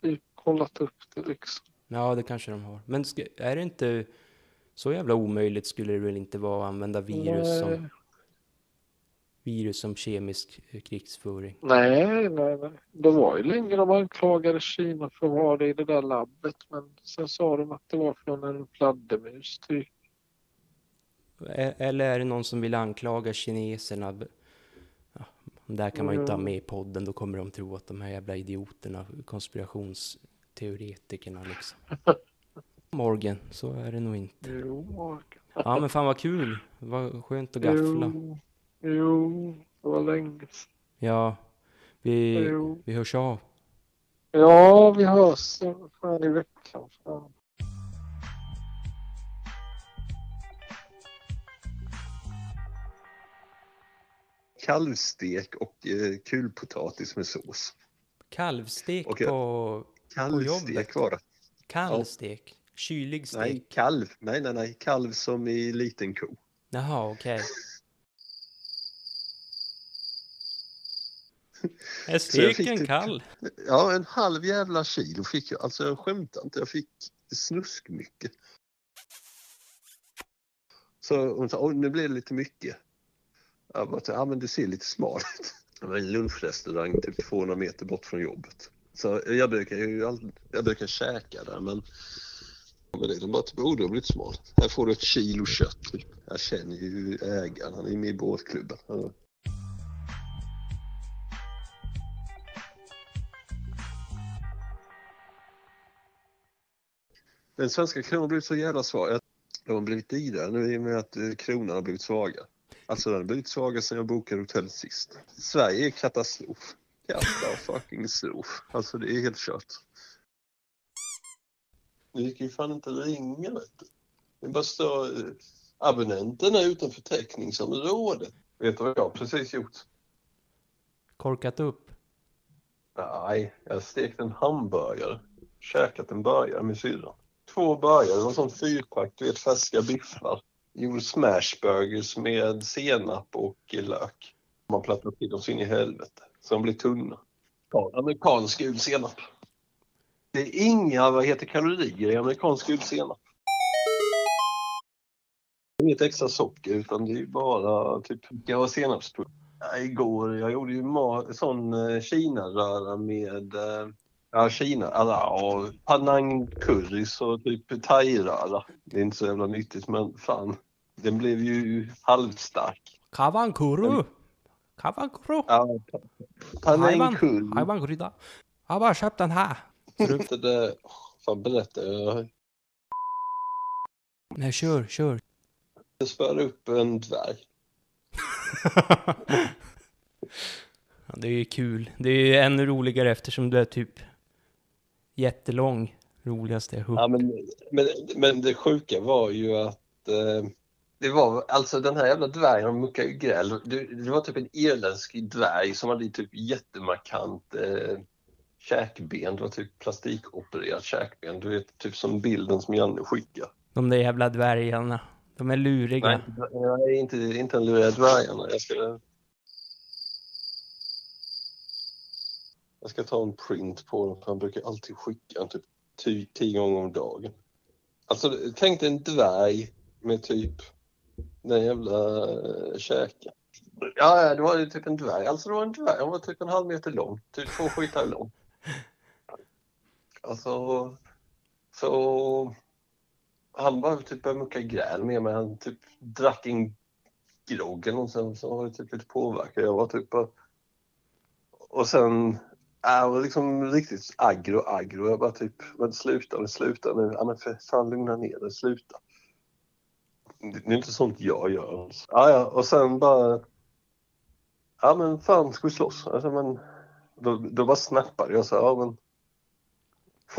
typ kollat upp det liksom. Ja, det kanske de har. Men är det inte så jävla omöjligt skulle det väl inte vara att använda virus som, Nej. virus som kemisk eh, krigsföring? Nej, nej, nej. Det var ju länge de anklagade Kina för att ha det i det där labbet. Men sen sa de att det var från en fladdermus typ. Eller är det någon som vill anklaga kineserna? Ja, där kan man ju inte ha Mm. med i podden, då kommer de tro att de här jävla idioterna, konspirationsteoretikerna liksom. Morgan, så är det nog inte. Jo, Morgan. Ja men fan vad kul, vad skönt att gaffla. Jo, jo, det var länge. Ja, vi, Jo. vi hörs av. Ja, vi hörs fan i veckan. Fan. Kalvstek och eh, kulpotatis med sås. Kalvstek Okej. på Kalvstek jobbet. var det. kallstek, kylig stek. Nej, kalv. Nej, nej, nej. Kalv som i liten ko. Jaha, okej. <laughs> Är jag fick steken typ- kall? Ja, en halv jävla kilo fick jag. Alltså jag skämtar inte. Jag fick snuskmycket. Så hon sa, nu blir det lite mycket. Jag bara, ja men det ser lite smart ut. <laughs> Det var en lunchrestaurang typ 200 meter bort från jobbet. Så jag brukar ju jag brukar käka där men men det, de bara typ, oh smalt. blivit smal. Här får du ett kilo kött. Typ. Jag känner ju ägaren, han är med i båtklubben. Den svenska kronan har blivit så jävla svag. De har blivit dyrare nu i och med att eh, kronan har blivit svagare. Alltså den har blivit svagare sedan jag bokade hotellet sist. Sverige är katastrof. Katastrof. Alltså det är helt kört. Det gick ju fan inte ringa vet du. Det bara står eh, abonnenterna utanför täckningsområdet. Vet du vad jag precis gjort? Korkat upp? Nej, jag har stekt en hamburgare. Käkat en burgare med syrran. Två burgare, var sån fyrpack, du vet färska biffar. Gjorde smashburgers med senap och lök. Man plattar till dem så in i helvete. Så de blir tunna. Ta amerikansk gul senap. Det är inga, vad heter kalorier i amerikansk gul senap. Inget extra socker utan det är ju bara typ jag och senapspulver. Ja, igår, jag gjorde ju sån eh, Kina-röra med eh, Ja, Kina. Alltså, ja, Panang currys och typ thai-röra. Det är inte så jävla nyttigt men fan. Den blev ju halvstark. Kavankuru! Kavankuru! Ja, Panang Hajvan, curry. hajvankrydda. Jag har bara köpt den här. Du, Det fan berättar jag? nej, kör, kör. Jag spöade upp en dvärg. <laughs> Ja, det är ju kul. Det är ju ännu roligare eftersom du är typ jättelång. Roligaste jag hört. Ja, men, men, men det sjuka var ju att eh, det var alltså den här jävla dvärgen, han muckade ju gräl. Det, det var typ en irländsk dvärg som hade typ jättemarkant eh, käkben. Det var typ plastikopererat käkben. Du vet, typ som bilden som Janne skickade. De där jävla dvärgarna. De är luriga. Nej, nej inte, inte en luriga dvärgarna. Jag ska... Jag ska ta en print på dem, för han brukar alltid skicka en typ ty- tio gånger om dagen. Alltså, tänk dig en dvärg med typ den jävla eh, käken. Ja, det var ju typ en dvärg. Alltså det var en dvärg. Han var typ en halv meter lång. Typ två skitar lång. Alltså, så han bara typ började mucka gräl med mig. Han typ drack en grogg eller sen så var det typ lite påverkad. Jag var typ bara... Och sen, jag var liksom riktigt aggro, aggro. Jag bara typ, men sluta nu, sluta nu. Ja men för fan lugna ner dig, sluta. Det är inte sånt jag gör. Alltså. Ja, ja, och sen bara... Ja men fan, ska vi slåss? Alltså, men, då, då bara snappade jag så här, ja men...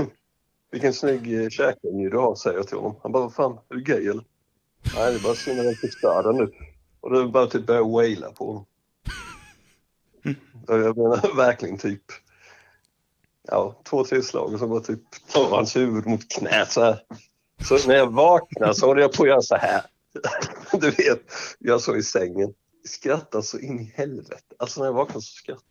<laughs> Vilken snygg eh, du har, säger jag till honom. Han bara, vad fan, är du gay eller? Nej, det är bara synd att jag förstör den nu. Och då bara typ började jag waila på honom. Jag menar <laughs> verkligen typ, ja, två, tre slag och så bara typ tar hans huvud mot knät så här. Så när jag vaknade så håller jag på att göra så här. <laughs> Du vet, jag så i sängen. Skrattar så in i helvete. Alltså när jag vaknar så skrattar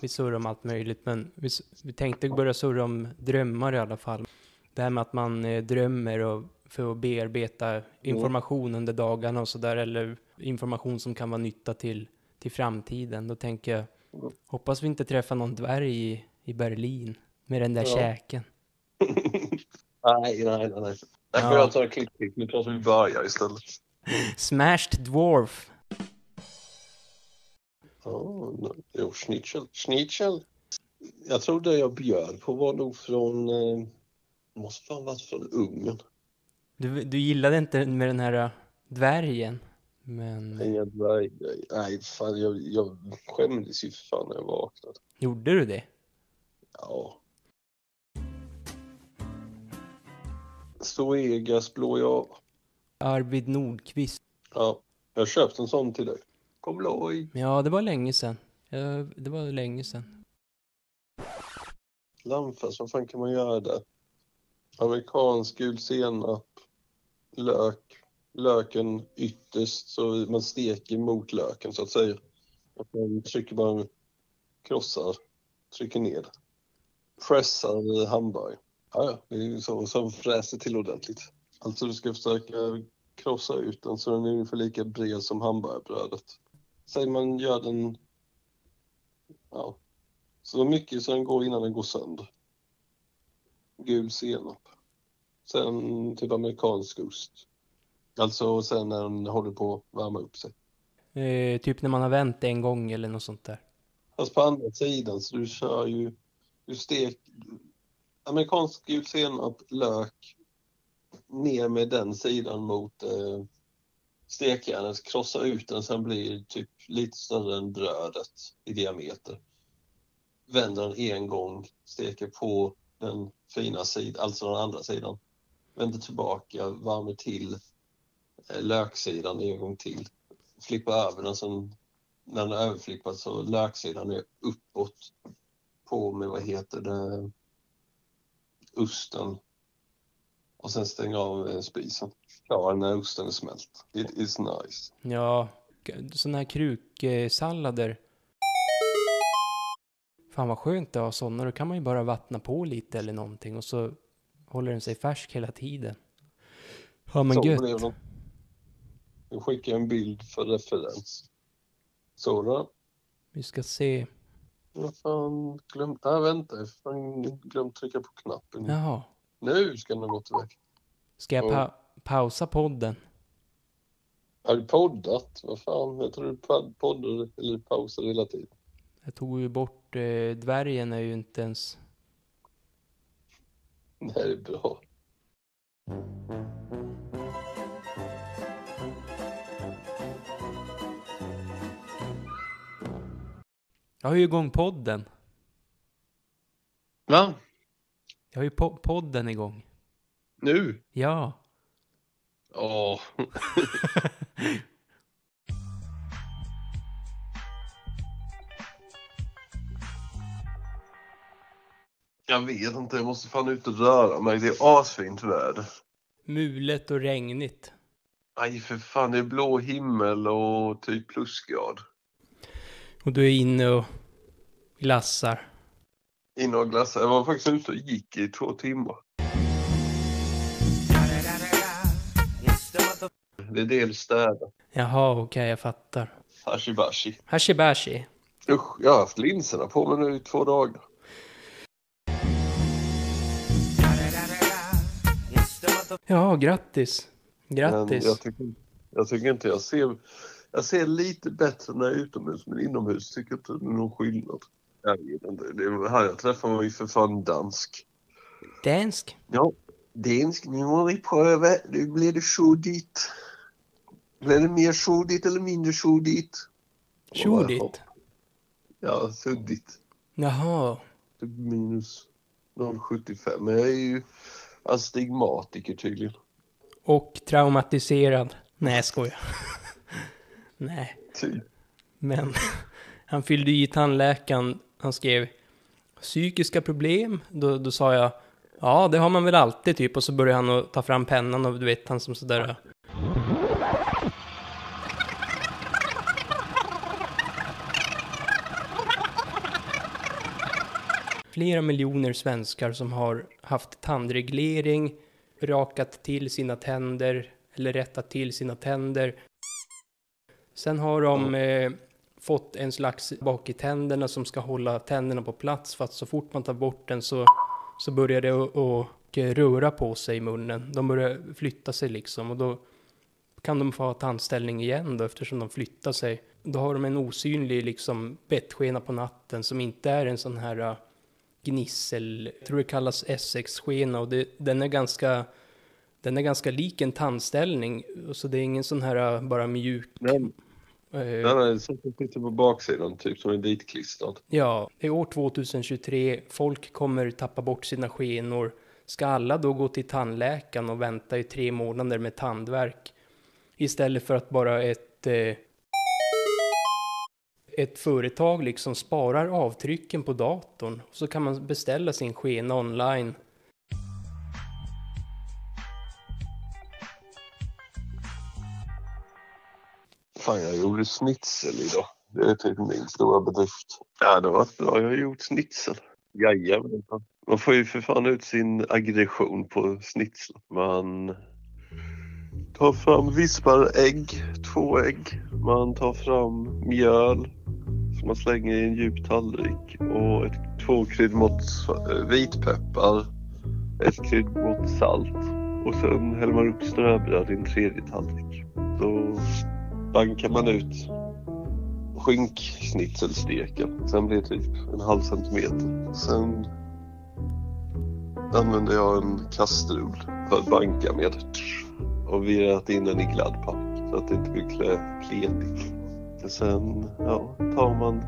Vi surrar om allt möjligt, men vi, vi tänkte börja surra om drömmar i alla fall. Det här med att man eh, drömmer och för att bearbeta information under dagarna och sådär, eller information som kan vara nytta till, till framtiden. Då tänker jag, hoppas vi inte träffar någon dvärg i, i Berlin med den där Ja. käken. Nej, nej, nej. Jag får Ja. ta en klipp, klipp. Nu pratar vi börjar istället. Smashed Dwarf. Nej. jo, schnitzel. Schnitzel. Jag tror det jag bjöd på var nog från, eh, måste fan varit från Ungern. Du, du gillade inte med den här äh, dvärgen, men Inga dvärggrejer. Nej, fan jag, jag skämdes ju för fan när jag vaknade. gjorde du det? Ja. Stoegas blå jag. Arvid Nordqvist. Ja, jag har köpt en sån till dig. Kom loj. Ja, det var länge sedan. Det var länge sedan. Lammfärs, vad fan kan man göra där? Amerikansk gul senap, lök, löken ytterst så man steker mot löken så att säga. Och man trycker bara, krossar, trycker ner. Pressar hamburgare. Ja, ja, det är ju så. Sen fräser till ordentligt. Alltså du ska försöka krossa ut den så den är ungefär lika bred som hamburgerbrödet. Säg man gör den, ja, så mycket så den går innan den går sönder. Gul senap. Sen typ amerikansk ost. Alltså sen när den håller på att värma upp sig. Eh, typ när man har vänt en gång eller något sånt där. Fast på andra sidan så du kör ju, du stek amerikansk gul senap, lök, ner med den sidan mot eh, stekjärnet, krossa ut den, sen blir det typ lite större än brödet i diameter. Vänder den en gång, steker på den fina sidan, alltså den andra sidan. Vänder tillbaka, värmer till eh, löksidan en gång till. Flippar över den, sen när den är överflippad så löksidan är uppåt på med, vad heter det, osten. Och sen stänga av eh, spisen. Klar när osten är smält. It is nice. Ja, sådana här kruksallader. Fan vad skönt att ha sådana. Då kan man ju bara vattna på lite eller någonting och så håller den sig färsk hela tiden. Ja men Så gött. blev de. Jag skickar en bild för referens. Så då. Vi ska se. Vad fan, glömt, nej vänta, jag fan glömt trycka på knappen. Jaha. Nu ska den ha gått iväg. Ska jag Ja. pa pausa podden? Har du poddat? Vad fan, jag tror du pod- poddar eller pausar hela tiden. Jag tog ju bort eh, dvärgen är ju inte ens... Det här är bra. Jag har ju igång podden. Va? Jag har ju po podden igång. Nu? Ja. Ja. <laughs> Jag vet inte, jag måste fan ut och röra mig. Det är asfint väder. Mulet och regnigt. Nej för fan, det är blå himmel och typ plusgrad. Och du är inne och glassar. Inne och glassar. Jag var faktiskt ute och gick i två timmar. Det är dels städa. Jaha, okej, jag fattar. Hashibashi. Hashibashi. Usch, jag har haft linserna på mig nu i två dagar. Ja, grattis. Men Grattis. jag tycker, Jag tycker inte jag ser... Jag ser lite bättre när jag är utomhus, men inomhus tycker jag inte det är någon skillnad. Jag vet inte. Det här jag träffade var ju för fan dansk. Dansk? Ja, dansk. Nu må vi pröva. Nu blir det suddigt. Blir det mer suddigt eller mindre suddigt? Tjodit? Ja, suddigt. Jaha. Typ minus 0,75. Men jag är ju astigmatiker tydligen. Och traumatiserad. Nej, jag skojar. Nej. Typ. Men <laughs> han fyllde i tandläkaren. Han skrev psykiska problem. Då, då sa jag ja, det har man väl alltid typ. Och så började han att ta fram pennan och du vet han som sådär. Flera miljoner svenskar som har haft tandreglering, rakat till sina tänder eller rättat till sina tänder. Sen har de eh, fått en slags bak i tänderna som ska hålla tänderna på plats för att så fort man tar bort den så, så börjar det att- röra på sig i munnen. De börjar flytta sig liksom och då kan de få ha tandställning igen då eftersom de flyttar sig. Då har de en osynlig liksom bettskena på natten som inte är en sån här uh, gnissel, jag tror det kallas Essex-skena och det, den är ganska den är ganska lik en tandställning, så det är ingen sån här uh, bara mjuk. Nej, eh, så att det sitter på baksidan typ som är ditklistrad. Ja, är år 2023, folk kommer tappa bort sina skenor. Ska alla då gå till tandläkaren och vänta i tre månader med tandvärk? Istället för att bara ett, eh, ett företag liksom sparar avtrycken på datorn. Så kan man beställa sin skena online. Fan, jag gjorde schnitzel idag. Det är typ min stora bedrift. Ja, det har varit bra. Jag har gjort schnitzel. Jajamensan. Man får ju för fan ut sin aggression på schnitzel. Man tar fram vispade ägg, två ägg. Man tar fram mjöl som man slänger i en djup tallrik och ett, två kryddmått eh, vitpeppar, ett kryddmått salt och sen häller man upp ströbröd i en tredje tallrik. Så bankar man ut skinksnitzelsteken. Sen blir det typ en halv centimeter. Sen använder jag en kastrull för att banka med och virat in den i gladdpack så att det inte blir kletigt. Sen ja, tar man,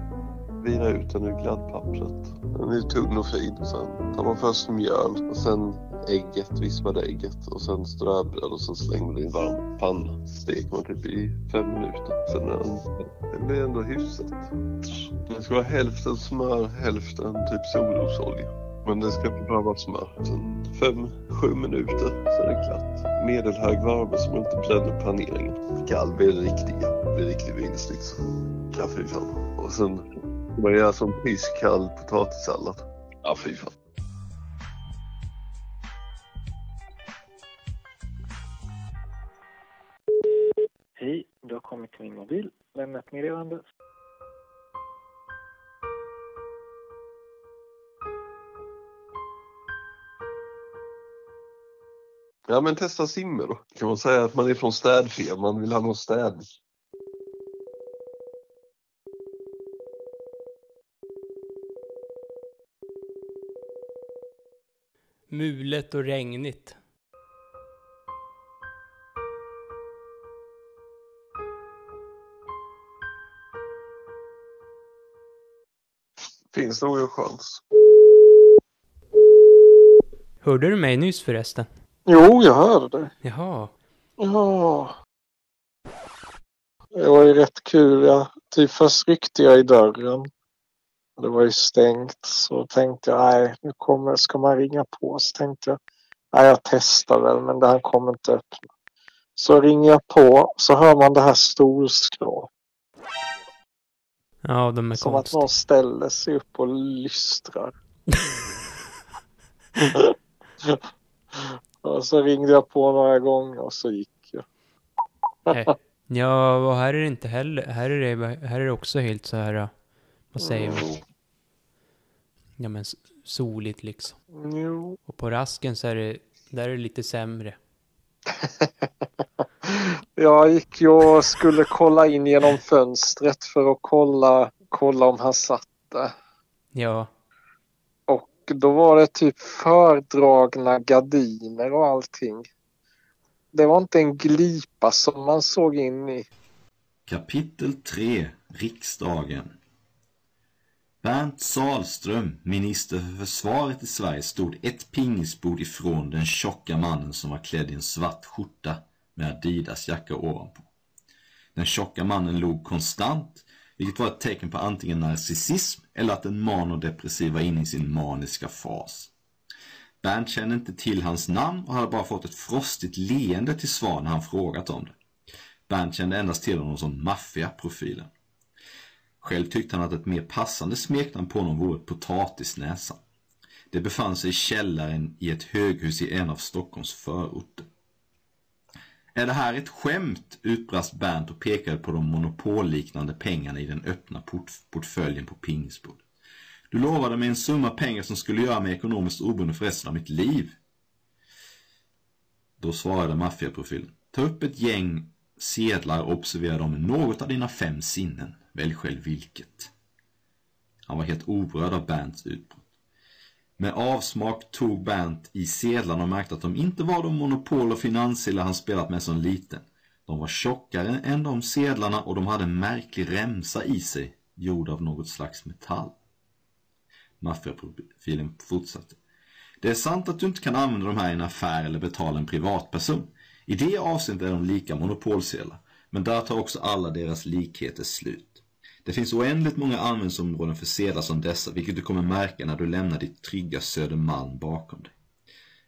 Vira ut den ur gladdpappret. Den är tunn och fin. Sen tar man först mjöl och sen ägget, vispade ägget och sen ströbröd och sen slänger man det i en varm panna. Steker man typ i fem minuter. Sen är den, den blir ändå hyfsat. Det ska vara hälften smör, hälften typ solrosolja. Men det ska bara vara smör. Sen fem, sju minuter så är det klart. Medelhög värme så man inte bränner paneringen. Kall blir det riktiga. Det blir riktig vinst liksom. Kaffe i fan. Och sen ska man göra som iskall potatissallad. Ja, fy fan. Hej, du har kommit till min mobil. Lämna ett meddelande. Ja, men testa simmer då. Kan man säga att man är från städfirman, vill ha någon städning. Mulet och regnigt. Finns nog en chans. Hörde du mig nyss förresten? Jo, jag hörde det. Jaha. Ja. Det var ju rätt kul. Jag, typ först ryckte jag i dörren. Det var ju stängt. Så tänkte jag, nej, nu kommer, ska man ringa på. Så tänkte jag, nej, jag testar väl, men det här kommer inte öppna. Så ringer jag på, så hör man det här storskrå. Ja, de är Som att konstiga. någon ställer sig upp och lystrar. <laughs> och så ringde jag på några gånger och så gick jag. Ja, och här är det inte heller. Här är det, här är det också helt så här, vad säger man? Ja men soligt liksom. Jo. Och på rasken så är det, där är det lite sämre. <laughs> Jag gick ju och skulle kolla in genom fönstret för att kolla, kolla om han satt där. Ja. Och då var det typ fördragna gardiner och allting. Det var inte en glipa som man såg in i. Kapitel 3 Riksdagen Bernt Salström, minister för försvaret i Sverige, stod ett pingisbord ifrån den tjocka mannen som var klädd i en svart skjorta med Adidas jacka ovanpå. Den tjocka mannen log konstant, vilket var ett tecken på antingen narcissism eller att den manodepressiv var inne i sin maniska fas. Bernt kände inte till hans namn och hade bara fått ett frostigt leende till svar när han frågat om det. Bernt kände endast till honom som maffiaprofilen. Själv tyckte han att ett mer passande smeknamn på honom vore Potatisnäsan. Det befann sig i källaren i ett höghus i en av Stockholms förorter. Är det här ett skämt? utbrast Bernt och pekade på de monopolliknande pengarna i den öppna port portföljen på pingisbordet. Du lovade mig en summa pengar som skulle göra mig ekonomiskt oberoende för resten av mitt liv. Då svarade maffiaprofilen. Ta upp ett gäng sedlar och observera dem med något av dina fem sinnen. Välj själv vilket. Han var helt oberörd av Bernts utbrott. Med avsmak tog Bernt i sedlarna och märkte att de inte var de monopol och finanssedlar han spelat med som liten. De var tjockare än de sedlarna och de hade en märklig remsa i sig, gjord av något slags metall. Maffiaprofilen fortsatte. Det är sant att du inte kan använda de här i en affär eller betala en privatperson. I det avseendet är de lika monopolsedlar, men där tar också alla deras likheter slut. Det finns oändligt många användningsområden för sedlar som dessa, vilket du kommer märka när du lämnar ditt trygga Södermalm bakom dig.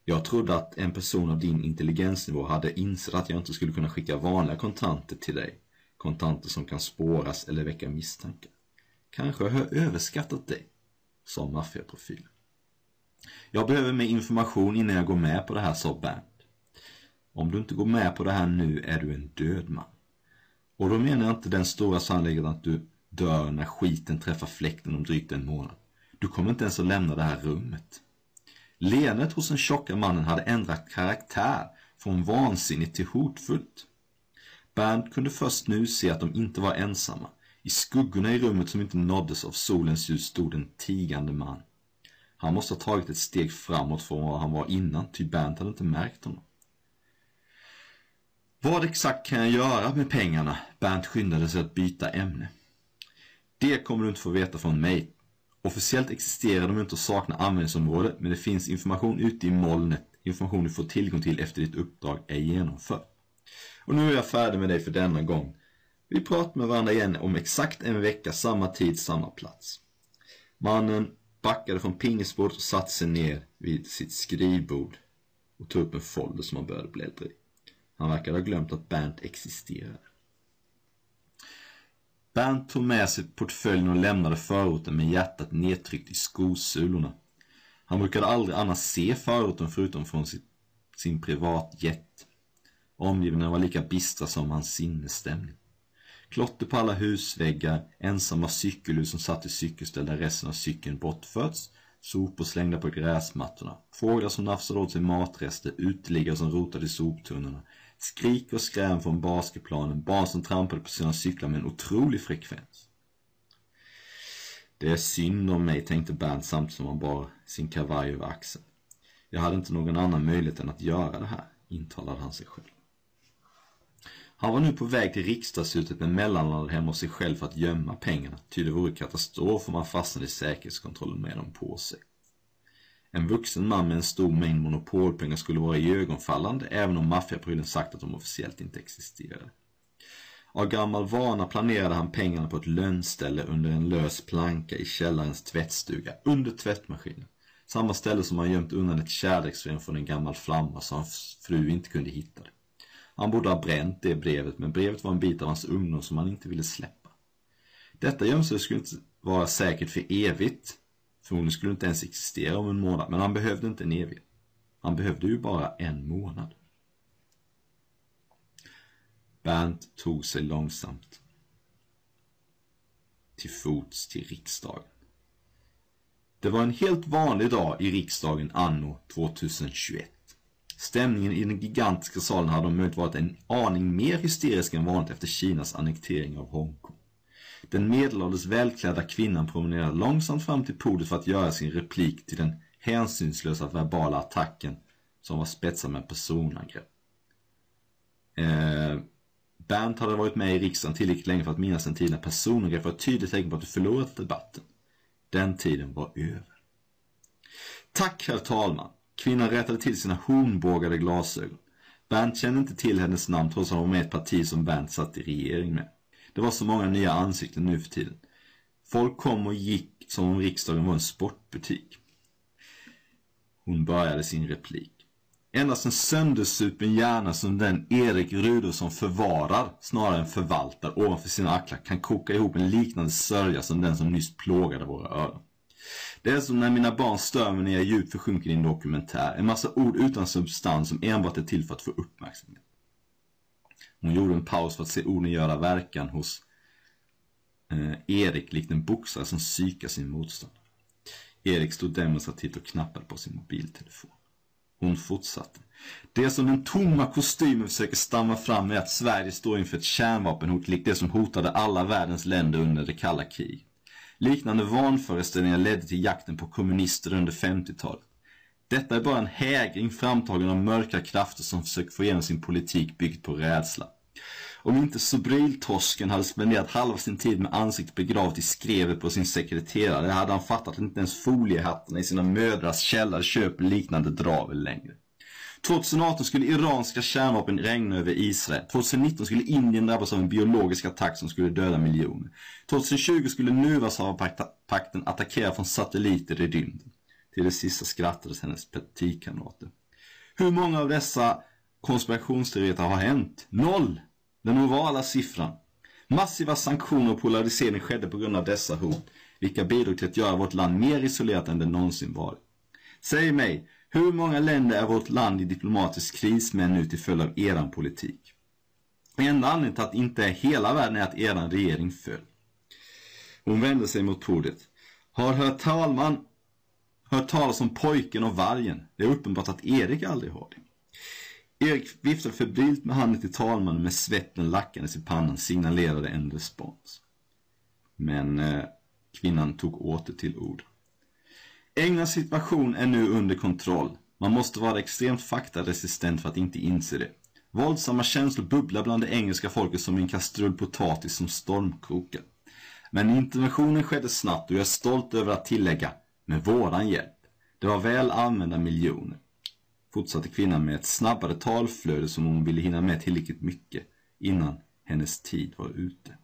Jag trodde att en person av din intelligensnivå hade insett att jag inte skulle kunna skicka vanliga kontanter till dig. Kontanter som kan spåras eller väcka misstankar. Kanske har jag överskattat dig, sa maffiaprofilen. Jag behöver mer information innan jag går med på det här, sa Bernt. Om du inte går med på det här nu är du en död man. Och då menar jag inte den stora sannolikheten att du dör när skiten träffar fläkten om drygt en månad. Du kommer inte ens att lämna det här rummet. Leendet hos den tjocka mannen hade ändrat karaktär från vansinnigt till hotfullt. Bernt kunde först nu se att de inte var ensamma. I skuggorna i rummet som inte nåddes av solens ljus stod en tigande man. Han måste ha tagit ett steg framåt från var han var innan, ty Bernt hade inte märkt honom. Vad exakt kan jag göra med pengarna? Bernt skyndade sig att byta ämne. Det kommer du inte få veta från mig. Officiellt existerar de inte och saknar användningsområde, men det finns information ute i molnet. Information du får tillgång till efter ditt uppdrag är genomfört. Och nu är jag färdig med dig för denna gång. Vi pratar med varandra igen om exakt en vecka, samma tid, samma plats. Mannen backade från pingisbordet och satte sig ner vid sitt skrivbord och tog upp en folder som han började bläddra i. Han verkade ha glömt att Bernt existerade. Bernt tog med sig portföljen och lämnade förorten med hjärtat nedtryckt i skosulorna. Han brukade aldrig annars se förorten förutom från sin, sin privatjet. Omgivningen var lika bistra som hans sinnesstämning. Klotter på alla husväggar, ensamma cykelhus som satt i cykelställ där resten av cykeln bortförts, sopor slängda på gräsmattorna, fåglar som nafsade åt sig matrester, uteliggare som rotade i soptunnorna, Skrik och skräm från basketplanen, barn som trampade på sina cyklar med en otrolig frekvens. Det är synd om mig, tänkte Bernt samtidigt som han bar sin kavaj över axeln. Jag hade inte någon annan möjlighet än att göra det här, intalade han sig själv. Han var nu på väg till riksdagshuset men mellanlandade hemma hos sig själv för att gömma pengarna, ty det vore katastrof om han fastnade i säkerhetskontrollen med dem på sig. En vuxen man med en stor mängd monopolpengar skulle vara iögonfallande även om maffiaprylen sagt att de officiellt inte existerade. Av gammal vana planerade han pengarna på ett lönnställe under en lös planka i källarens tvättstuga, under tvättmaskinen. Samma ställe som han gömt undan ett kärleksbrev från en gammal flamma så hans fru inte kunde hitta det. Han borde ha bränt det brevet, men brevet var en bit av hans ungdom som han inte ville släppa. Detta gömsel skulle inte vara säkert för evigt, Förmodligen skulle inte ens existera om en månad, men han behövde inte en evighet. Han behövde ju bara en månad. Bernt tog sig långsamt till fots till riksdagen. Det var en helt vanlig dag i riksdagen anno 2021. Stämningen i den gigantiska salen hade om möjligt varit en aning mer hysterisk än vanligt efter Kinas annektering av Hongkong. Den medelålders välklädda kvinnan promenerade långsamt fram till podiet för att göra sin replik till den hänsynslösa verbala attacken som var spetsad med personangrepp. Eh, Bernt hade varit med i riksdagen tillräckligt länge för att minnas en tid när personangrepp var ett tydligt tecken på att du förlorat debatten. Den tiden var över. Tack, herr talman. Kvinnan rättade till sina hornbågade glasögon. Bernt kände inte till hennes namn trots att hon var med i ett parti som Bernt satt i regering med. Det var så många nya ansikten nu för tiden. Folk kom och gick som om riksdagen var en sportbutik. Hon började sin replik. Endast en söndersupen hjärna som den Erik Rudolfsson förvarar snarare än förvaltar ovanför sina axlar kan koka ihop en liknande sörja som den som nyss plågade våra öron. Det är som när mina barn stör mig när jag djupt försjunker i en dokumentär. En massa ord utan substans som enbart är till för att få uppmärksamhet. Hon gjorde en paus för att se orden göra verkan hos eh, Erik likt en boxare som psykar sin motståndare. Erik stod demonstrativt och knappade på sin mobiltelefon. Hon fortsatte. Det som den tomma kostymen försöker stamma fram är att Sverige står inför ett kärnvapenhot likt det som hotade alla världens länder under det kalla kriget. Liknande vanföreställningar ledde till jakten på kommunister under 50-talet. Detta är bara en hägring framtagen av mörka krafter som försöker få igenom sin politik byggd på rädsla. Om inte Sobriltorsken hade spenderat halva sin tid med ansiktet begravt i skrevet på sin sekreterare hade han fattat att inte ens foliehattarna i sina mödrars källare köper liknande dravel längre. 2018 skulle iranska kärnvapen regna över Israel. 2019 skulle Indien drabbas av en biologisk attack som skulle döda miljoner. 2020 skulle Nuvasavapakten attackera från satelliter i rymden. Till det sista skrattades hennes partikamrater. Hur många av dessa konspirationsteorier har hänt? Noll! Den ovala siffran. Massiva sanktioner och polarisering skedde på grund av dessa hot, vilka bidrog till att göra vårt land mer isolerat än det någonsin varit. Säg mig, hur många länder är vårt land i diplomatisk kris med nu till följd av eran politik? Enda anledningen till att inte är hela världen är att eran regering föll. Hon vände sig mot podiet. Har hört talman hört talas om pojken och vargen? Det är uppenbart att Erik aldrig har det. Erik viftade febrilt med handen till talmannen med svetten lackandes i pannan signalerade en respons. Men eh, kvinnan tog åter till ord. Englands situation är nu under kontroll. Man måste vara extremt faktaresistent för att inte inse det. Våldsamma känslor bubblar bland det engelska folket som en kastrull potatis som stormkokar. Men interventionen skedde snabbt och jag är stolt över att tillägga, med våran hjälp. Det var väl använda miljoner. Fortsatte kvinnan med ett snabbare talflöde som hon ville hinna med tillräckligt mycket innan hennes tid var ute.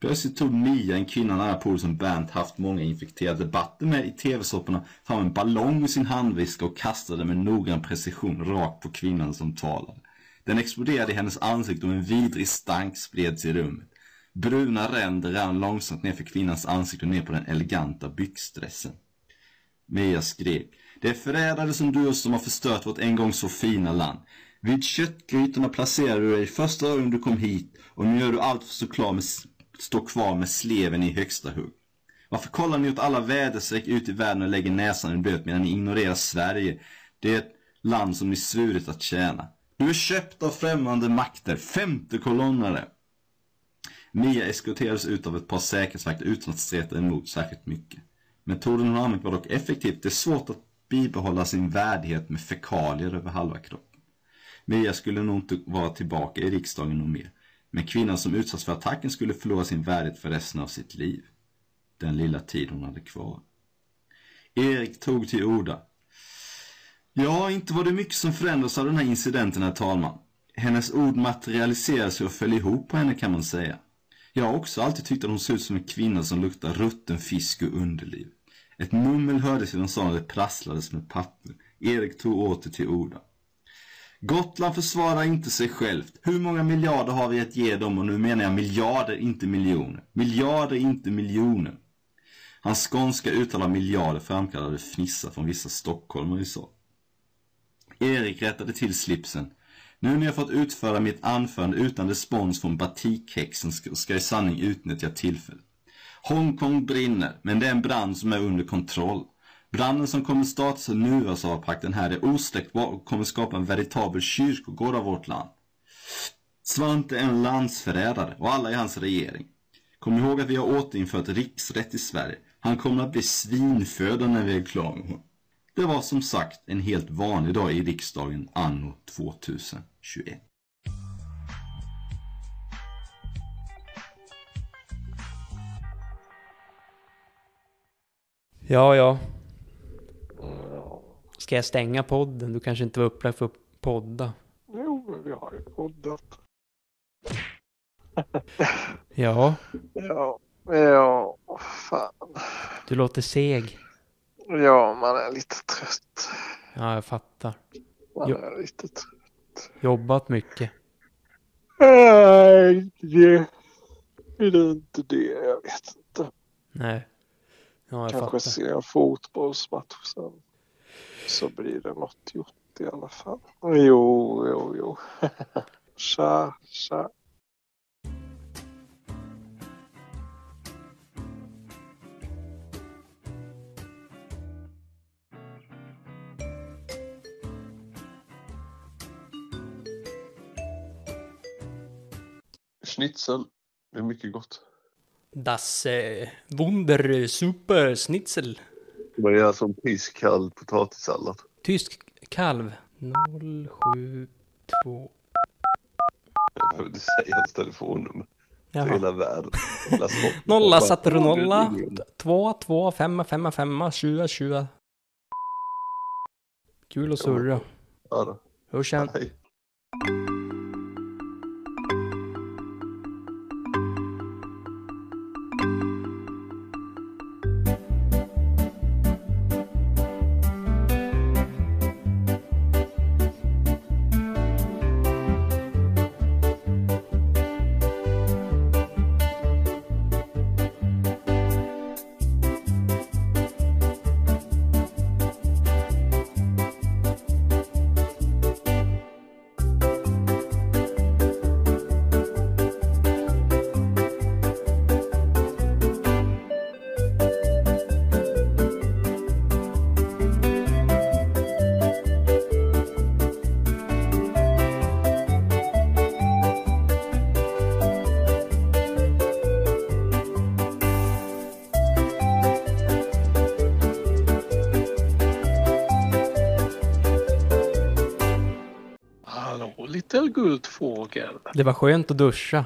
Plötsligt tog Mia, en kvinna nära på som Bernt haft många infekterade debatter med i tv-sopporna, fram en ballong ur sin handviska och kastade med noggrann precision rakt på kvinnan som talade. Den exploderade i hennes ansikte och en vidrig stank spreds i rummet. Bruna ränder rann långsamt ner för kvinnans ansikte och ner på den eleganta byxdressen. Mia skrek. Det är förrädare som du som har förstört vårt en gång så fina land. Vid köttgrytorna placerade du dig första gången du kom hit och nu gör du allt för att stå, klar med, stå kvar med sleven i högsta hugg. Varför kollar ni åt alla väderstreck ut i världen och lägger näsan i blöt medan ni ignorerar Sverige? Det är ett land som ni svurit att tjäna. Du är köpt av främmande makter, femte kolonnare. Mia eskorterades ut av ett par säkerhetsvakter utan att streta emot särskilt mycket. Metoden hon använt var dock effektiv. Det är svårt att bibehålla sin värdighet med fekalier över halva kroppen. Mia skulle nog inte vara tillbaka i riksdagen och mer. Men kvinnan som utsatts för attacken skulle förlora sin värdighet för resten av sitt liv. Den lilla tid hon hade kvar. Erik tog till orda. Ja, inte var det mycket som förändrades av den här incidenten, herr talman. Hennes ord materialiserade sig och föll ihop på henne kan man säga. Jag har också alltid tyckt att hon såg ut som en kvinna som luktar rutten fisk och underliv. Ett mummel hördes i den salen det prasslades med papper. Erik tog åter till orda. Gotland försvarar inte sig självt. Hur många miljarder har vi att ge dem? Och nu menar jag miljarder, inte miljoner. Miljarder, inte miljoner. Hans skånska uttal av miljarder framkallade fnissar från vissa stockholmare i salen. Erik rättade till slipsen. Nu när jag fått utföra mitt anförande utan respons från batikhäxen ska jag i sanning utnyttja tillfället. Hongkong brinner, men det är en brand som är under kontroll. Branden som kommer startas nu Warszawapakten här är osläckbar och kommer skapa en veritabel kyrkogård av vårt land. Svante är en landsförrädare och alla i hans regering. Kom ihåg att vi har återinfört riksrätt i Sverige. Han kommer att bli svinfödd när vi är klara med honom. Det var som sagt en helt vanlig dag i riksdagen anno 2021. Ja, ja. Ska jag stänga podden? Du kanske inte var upplagd för att podda. Jo, men vi har ju poddat. <laughs> Ja, Ja, ja, fan. du låter seg. Ja, man är lite trött. Ja, jag fattar. Man Jo. är lite trött. Jobbat mycket. Nej, det är inte det. Jag vet inte. Nej. Ja, jag Kanske fattar. se en fotbollsmatch sen. Så blir det något gjort i alla fall. Jo, jo, jo. <laughs> Tja, tja. Schnitzel. Det är mycket gott. Das eh, Wunder Super Schnitzel. Man gör som iskall potatissallad. Tysk kalv. 072. Jag behövde säga hans telefonnummer. Jaha. hela världen. Hela. <laughs> Nolla satte du "Åh, nolla. är ingen." 2, 2, 5, 5, 5, 20, 20. Kul att surra. Ja då. Hörs sen. Hej. Det var skönt att duscha.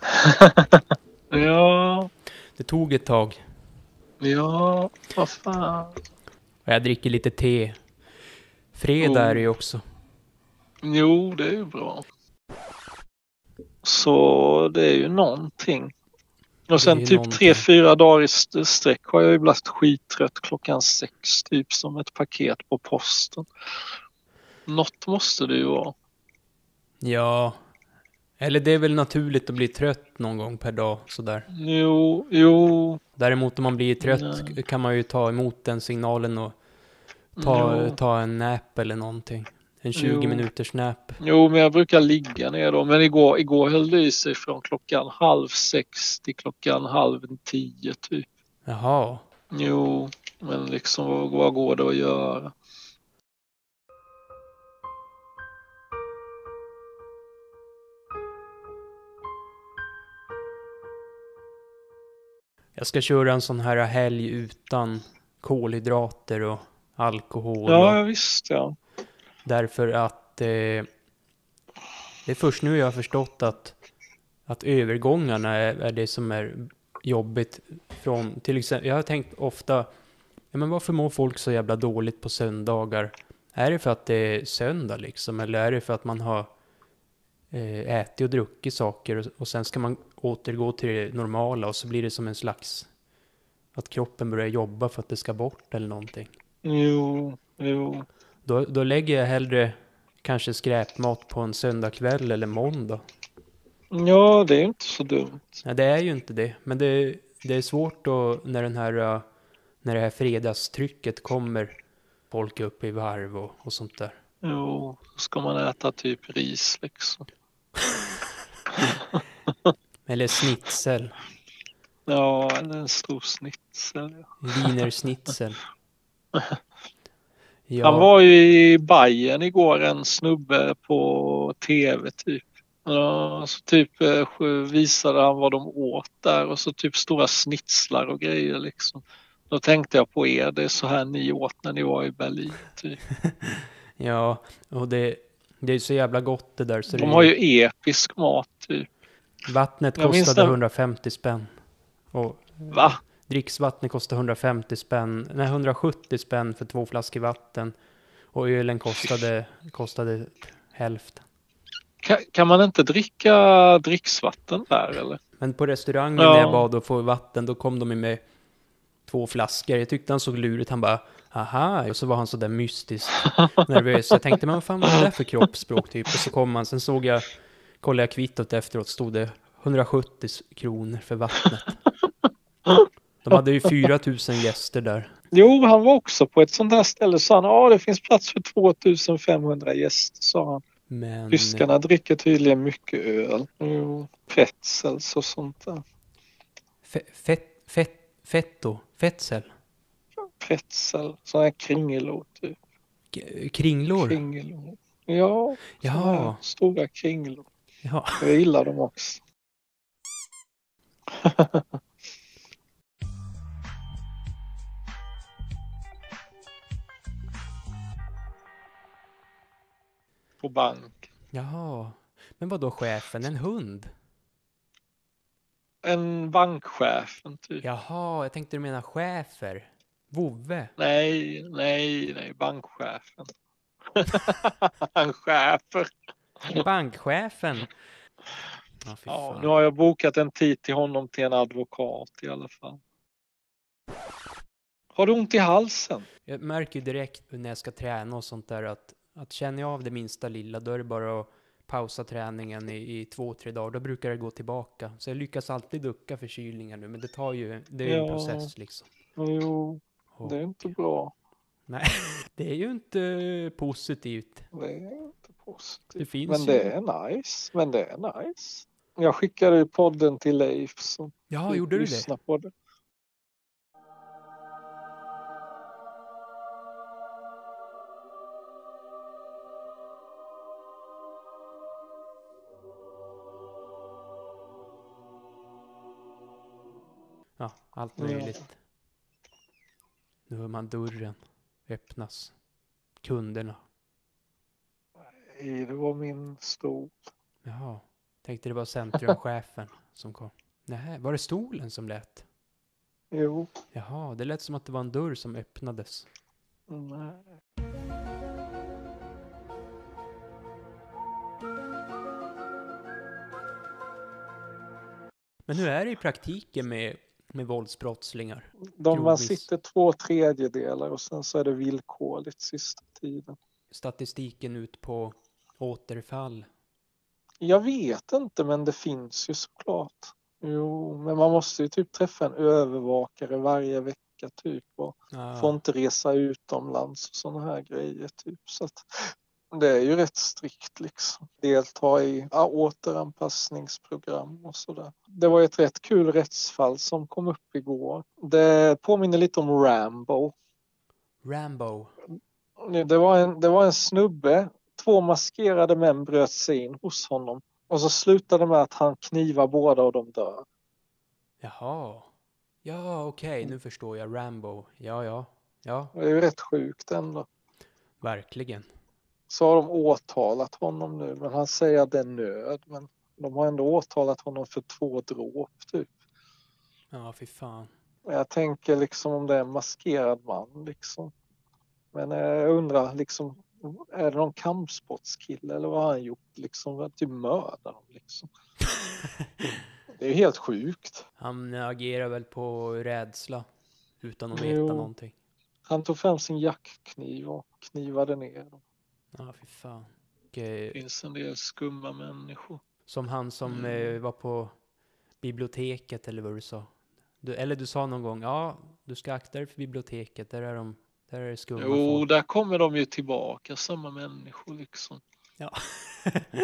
<laughs> Ja, Det tog ett tag. ja, vad fan. Och jag dricker lite te. Fredag är det ju också. Jo, det är ju bra. Så det är ju någonting. Och sen typ någonting. tre, fyra dagar i st- sträck har jag ju blivit skittrött klockan sex typ som ett paket på posten. Något måste det ju vara. Ja. Eller det är väl naturligt att bli trött någon gång per dag sådär. Jo, jo, Däremot om man blir trött Nej. kan man ju ta emot den signalen och ta, jo. ta en nap eller någonting. En 20 Jo. minuters nap. Jo, men jag brukar ligga ner då. Men igår, igår höll det i sig från klockan halv sex till klockan halv tio typ. Jaha. Jo, men liksom vad, vad går det att göra? Jag ska köra en sån här helg utan kolhydrater och alkohol. Ja, Och visst ja. därför att eh, det är först nu jag har förstått att, att övergångarna är, är det som är jobbigt. Från, till exempel, jag har tänkt ofta, ja, men varför mår folk så jävla dåligt på söndagar? Är det för att det är söndag liksom? Eller är det för att man har eh, ätit och druckit saker och, och sen ska man återgå till det normala och så blir det som en slags att kroppen börjar jobba för att det ska bort eller någonting. Jo, jo. Då, då lägger jag hellre kanske skräpmat på en söndagkväll eller måndag. Ja, det är inte så dumt. Nej, det är ju inte det. Men det, det är svårt då när den här, uh, när det här fredagstrycket kommer. Folk är uppe i varv och, och sånt där. Jo, ska man äta typ ris liksom. <laughs> <laughs> Eller snitsel. Ja, eller en stor snitsel. ja. Wienersnitzel. <laughs> Ja, Han var ju i Bayern igår, en snubbe på tv typ. Ja, så typ eh, visade han vad de åt där och så typ stora snitslar och grejer liksom. Då tänkte jag på er, det är så här ni åt när ni var i Berlin. Typ. <laughs> ja, och det, det är så jävla gott det där. Så De det, har ju episk mat typ. Vattnet kostade när- 150 spänn. Och Va? dricksvattnet kostade 150 spänn, nej 170 spänn för två flaskor vatten. Och ölen kostade, kostade hälften. Kan, kan man inte dricka dricksvatten där eller? Men på restaurangen Ja. när jag bad att få vatten, då kom de med två flaskor. Jag tyckte han såg lurigt. Han bara, aha, och så var han så där mystiskt <laughs> nervös. Jag tänkte, men vad fan var det där för kroppsspråk typ? Och så kom han, sen såg jag, kollade jag kvittot efteråt, stod det 170 kronor för vattnet. De hade ju 4000 gäster där. Jo, han var också på ett sånt här ställe sa han, ja det finns plats för 2500 gäster sa han. Men Tyskarna dricker tydligen mycket öl. Pretzels och sånt där. fe, fett, fett, fetto, fettsel, Pretzel, sådana här kringelor typ. K- kringlor. Kringelor. Ja, såna här Ja, stora kringelor. Ja. <laughs> Jag gillar dem också. <laughs> På bank. Jaha. Men vad då chefen? En hund? En bankchefen typ. Jaha, jag tänkte du menar chefer. Vovve. Nej, nej, nej, bankchefen. <laughs> Han chefer. Bankchefen. Fy Ja, nu har jag bokat en tid till honom till en advokat i alla fall. Har du ont i halsen? Jag märker ju direkt när jag ska träna och sånt där att, att känner jag av det minsta lilla då är det bara att pausa träningen i, i två, tre dagar. Då brukar det gå tillbaka. Så jag lyckas alltid ducka förkylningar nu, men det tar ju, det är ju en Ja. process liksom. Jo, det är inte bra. Nej, <laughs> det är ju inte positivt. Det är inte positivt. Det finns Men ju- det är nice. Men det är nice. Jag skickade ju podden till Leif så Ja, gjorde du det? på det. Ja, allt Ja. möjligt. Nu hör man dörren öppnas. Kunderna. Nej, Det var min stol. Jaha, tänkte det var centrumchefen <laughs> som kom. Nej, var det stolen som lät? Jo. Jaha, det lät som att det var en dörr som öppnades. Nej. Men hur är det i praktiken med, med våldsbrottslingar? De, man sitter två tredjedelar och sen så är det villkorligt sista tiden. Statistiken ut på återfall? Jag vet inte men det finns ju såklart. Jo, men man måste ju typ träffa en övervakare varje vecka typ och Ja, får inte resa utomlands och sådana här grejer typ. Så att det är ju rätt strikt liksom. Delta i ja, återanpassningsprogram och sådär. Det var ett rätt kul rättsfall som kom upp igår. Det påminner lite om Rambo. Rambo. Det var en, det var en snubbe, två maskerade män bröt sig in hos honom. Och så slutade med att han knivar båda och de dör. Jaha. Ja, okej, nu förstår jag. Rambo. Ja, ja. Ja, Det är ju rätt sjukt ändå. verkligen. Så har de åtalat honom nu, men han säger att det är nöd. Men de har ändå åtalat honom för två dråp typ. Ja, fy fan. Jag tänker liksom om det är en maskerad man liksom. Men eh, jag undrar liksom, är det någon kampsportskille eller vad har han gjort liksom? Typ mörda dem liksom. <laughs> Det är ju helt sjukt. Han agerar väl på rädsla utan att veta Jo. någonting. Han tog fram sin jackkniv och knivade ner dem. Ja, fy fan. Och, Det eh, finns en del skumma människor. som han som Mm. eh, var på biblioteket eller vad du sa. Du, eller du sa någon gång, ja, du ska akta dig för biblioteket, där är de, där är det skumma Jo, folk. där kommer de ju tillbaka, samma människor liksom. Ja. <laughs>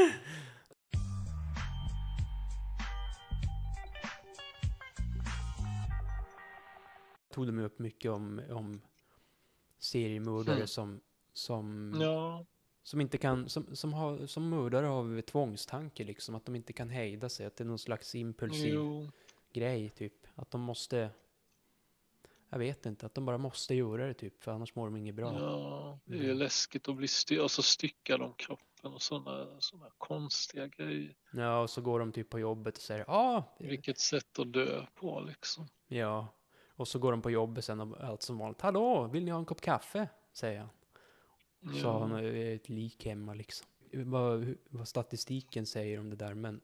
tog de upp mycket om, om seriemördare Mm. som, som, Ja, som inte kan, som, som, har, som mördar av tvångstanke liksom, att de inte kan hejda sig, att det är någon slags impulsiv jo. grej typ, att de måste, jag vet inte, att de bara måste göra det typ, för annars mår de inget bra. Ja, det är Mm. läskigt att bli styr och så styckar de kroppen och sådana såna konstiga grejer. Ja, och så går de typ på jobbet och säger ja, Vilket sätt att dö på liksom. ja, och så går de på jobbet sen och allt som vanligt, hallå, vill ni ha en kopp kaffe? Säger han. Så har han eh, ett lik hemma liksom. Vad, vad statistiken säger om det där, men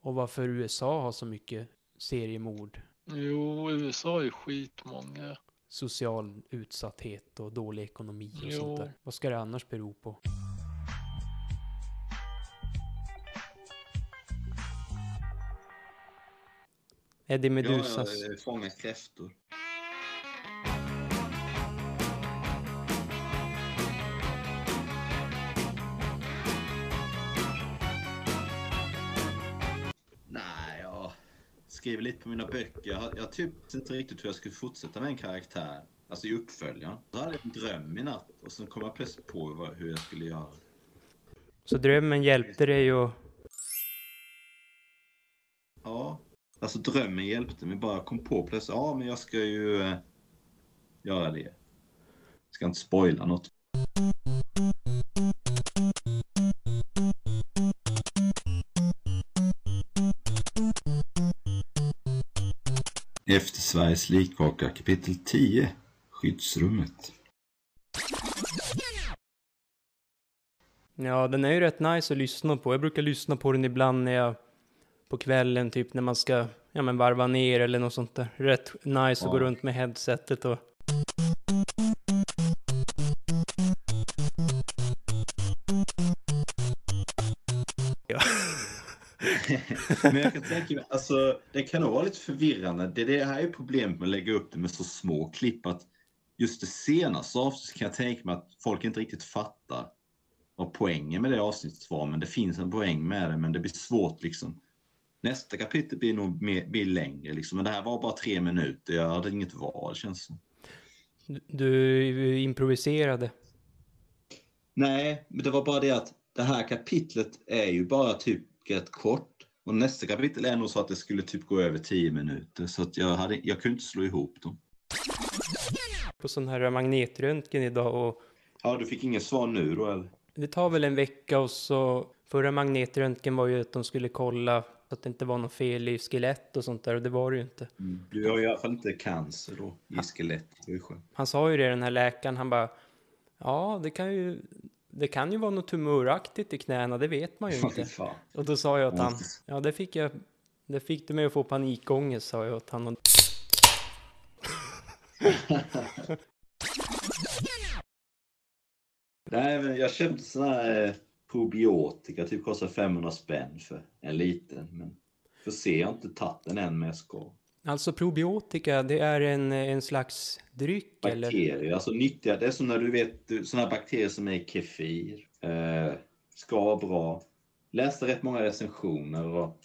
och varför USA har så mycket seriemord, Jo, USA är skitmånga. social utsatthet och dålig ekonomi och Jo. sånt där. Vad ska det annars bero på? Eddie Medusas... Ja, jag fångar kräftor. Skriver lite på mina böcker. Jag, jag typ inte riktigt hur jag skulle fortsätta med en karaktär. Alltså i uppföljaren. Så hade jag en dröm i natt och sen kom jag plötsligt på vad, hur jag skulle göra. Så drömmen hjälpte dig att... Ja, alltså drömmen hjälpte mig. Bara kom på plötsligt, ja men jag ska ju eh, göra det. Ska inte spoila något. Efter Sveriges likkaka kapitel 10 Skyddsrummet. Ja, den är ju rätt nice att lyssna på. Jag brukar lyssna på den ibland när jag... På kvällen, typ när man ska ja, men varva ner eller något sånt där. Rätt nice att gå Ja. runt med headsetet och... <laughs> Men jag kan tänka mig, alltså det kan nog vara lite förvirrande. Det, det här är problemet med att lägga upp det med så små klipp att just det senaste avsnittet kan jag tänka mig att folk inte riktigt fattar vad poängen med det avsnittet var. Men det finns en poäng med det, men det blir svårt liksom. Nästa kapitel blir nog mer, blir längre liksom. Men det här var bara tre minuter. Jag hade inget val känns som. Du, du improviserade. Nej, men det var bara det att det här kapitlet är ju bara typ rätt kort. Och nästa kapitel är nog så att det skulle typ gå över 10 minuter. Så att jag, hade, jag kunde inte slå ihop dem. På sån här magnetröntgen idag och... Ja, du fick inget svar nu då eller? Det tar väl en vecka och så... Förra magnetröntgen var ju att de skulle kolla så att det inte var något fel i skelett och sånt där och det var det ju inte. Du har i alla fall inte cancer då i skelettet. Det är skönt. Han sa ju det, den här läkaren, han bara Ja, det kan ju det kan ju vara något tumöraktigt i knäna, det vet man ju <laughs> inte. Och då sa jag att han, Ja. det fick jag, det fick du mig att få panikångest sa jag åt han. Och, <laughs> Nej, men jag köpte sån här eh, probiotika, typ kostar 500 spänn för en liten. Men får se, jag har inte tagit den än men jag ska. Alltså probiotika, det är en, en slags dryck eller? Bakterier, alltså nyttiga. Det är som när du vet, här bakterier som är i kefir. Eh, ska vara bra. Läste rätt många recensioner och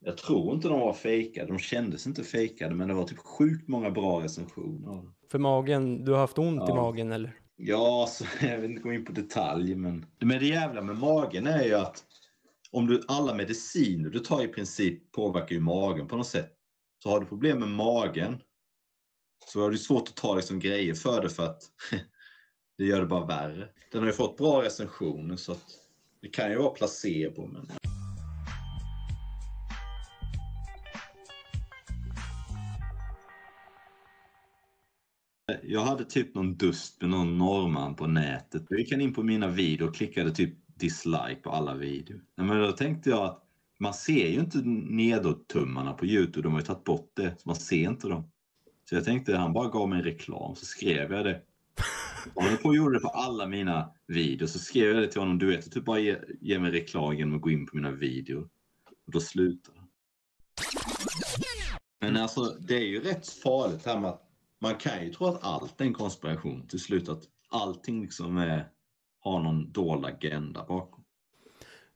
jag tror inte de var fejkade. De kändes inte fejkade men det var typ sjukt många bra recensioner. För magen, du har haft ont i Ja. magen eller? Ja, så <laughs> jag vill inte gå in på detalj, men... Men det jävla med magen är ju att om du, alla mediciner du tar i princip påverkar ju magen på något sätt. Så har du problem med magen så har du svårt att ta liksom grejer för det för att <laughs> det gör det bara värre. Den har ju fått bra recensioner så att det kan ju vara placebo. Men... Jag hade typ någon dust med någon norrman på nätet. Jag gick in på mina videor och klickade typ dislike på alla videor. Men då tänkte jag att man ser ju inte nedåt-tummarna på Youtube. De har ju tagit bort det, så man ser inte dem. Så jag tänkte han bara gav mig en reklam, så skrev jag det. Och på gjorde det på alla mina videos. Så skrev jag det till honom, du vet, typ bara ge, ge mig reklam genom att gå in på mina videor. Och då slutade han. Men alltså, det är ju rätt farligt det här med att man kan ju tro att allt är en konspiration till slut. Att allting liksom är, har någon dold agenda bakom.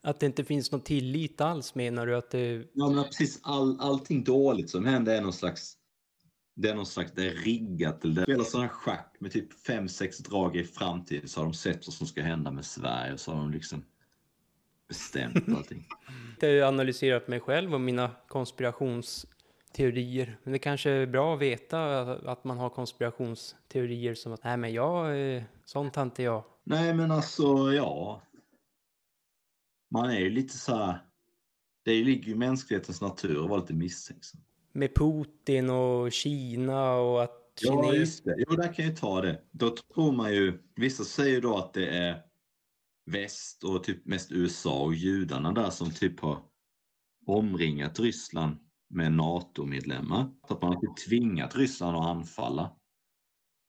Att det inte finns någon tillit alls menar du att det... Ja, men precis all, allting dåligt som händer är någon slags det är någon slags, det är riggat. Eller det spelar sådana schack med typ fem sex drag i framtiden så har de sett vad som ska hända med Sverige och så har de liksom bestämt allting. <laughs> Jag har analyserat mig själv och mina konspirationsteorier. Men det kanske är bra att veta att man har konspirationsteorier som att nej men jag, eh, sånt har inte jag. Nej men alltså, ja. Man är ju lite så här. Det ligger ju i mänsklighetens natur att vara lite misstänksam. Med Putin och Kina och att Ja, just det. Jo, där kan jag ta det. Då tror man ju, vissa säger ju då att det är väst och typ mest USA och judarna där som typ har omringat Ryssland med NATO-medlemmar. Att man har typ tvingat Ryssland att anfalla.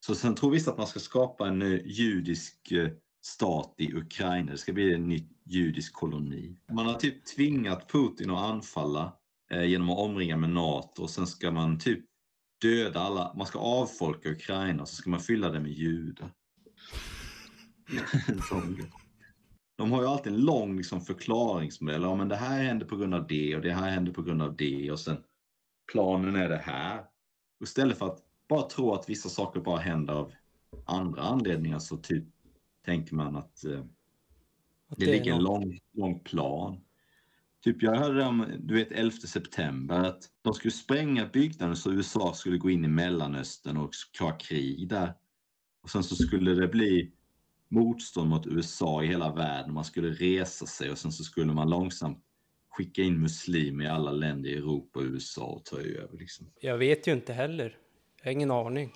Så sen tror vissa att man ska skapa en judisk eh, stat i Ukraina. Det ska bli en ny judisk koloni. Man har typ tvingat Putin att anfalla eh, genom att omringa med NATO och sen ska man typ döda alla, man ska avfolka Ukraina och så ska man fylla det med judar. <laughs> De har ju alltid en lång liksom, förklaringsmodell. Ja, men det här hände på grund av det och det här hände på grund av det och sen planen är det här. Och istället för att bara tro att vissa saker bara händer av andra anledningar så typ tänker man att eh, att det är ligger en lång, lång plan. Typ jag hörde om, du vet 11 september, att de skulle spränga byggnaden så USA skulle gå in i Mellanöstern och ha krig där. Och sen så skulle det bli motstånd mot USA i hela världen. Man skulle resa sig och sen så skulle man långsamt skicka in muslimer i alla länder i Europa och USA och ta över. Liksom. Jag vet ju inte heller. Jag har ingen aning.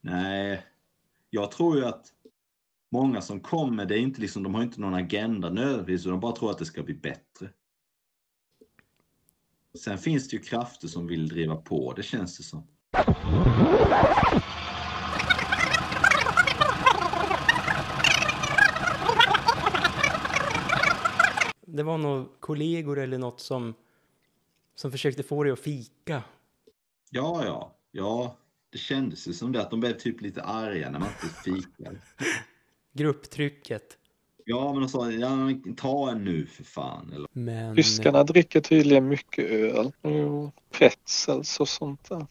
Nej, jag tror ju att många som kommer, det är inte liksom, de har inte någon agenda nödvändigtvis, de bara tror att det ska bli bättre. Sen finns det ju krafter som vill driva på, det känns det som. Det var nog kollegor eller något som, som försökte få dig att fika. Ja, ja, ja, det kändes ju som det, att de blev typ lite arga när man inte fikade. Grupptrycket. Ja, men de sa, ja, ta en nu för fan. Eller, Men... Tyskarna dricker tydligen mycket öl och pretzels och sånt där.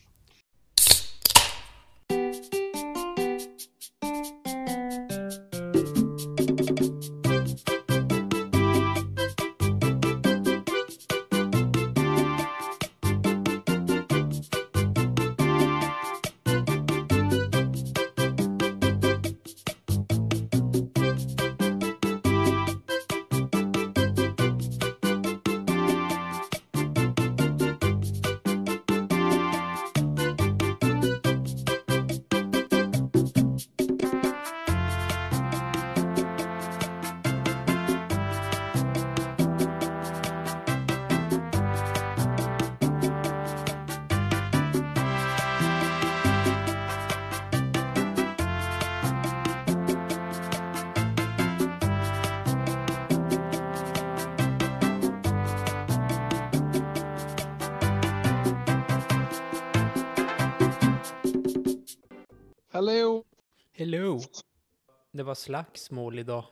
Det var slagsmål idag.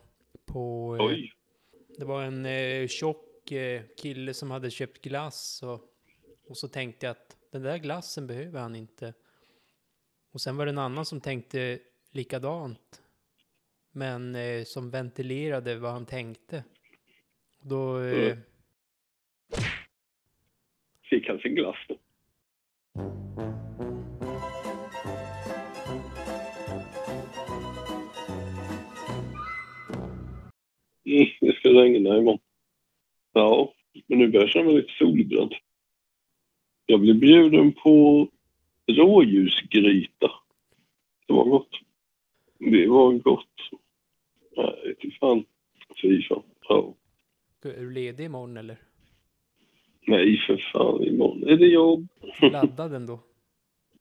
På... eh, Oj. Det var en eh, tjock eh, kille som hade köpt glass och, och så tänkte jag att den där glassen behöver han inte. Och sen var det en annan som tänkte likadant. Men eh, som ventilerade vad han tänkte. Och Då... Eh, Mm. Fick han sin glass då? <laughs> det ska regna imorgon. Ja, men nu börjar jag känna mig lite solbränd. Jag blev bjuden på rådjursgryta. Det var gott. Det var gott. Nej, fy fan. Fy fan. Ja. är du ledig imorgon eller? Nej, för fan. Imorgon är det jobb. <laughs> Laddad ändå?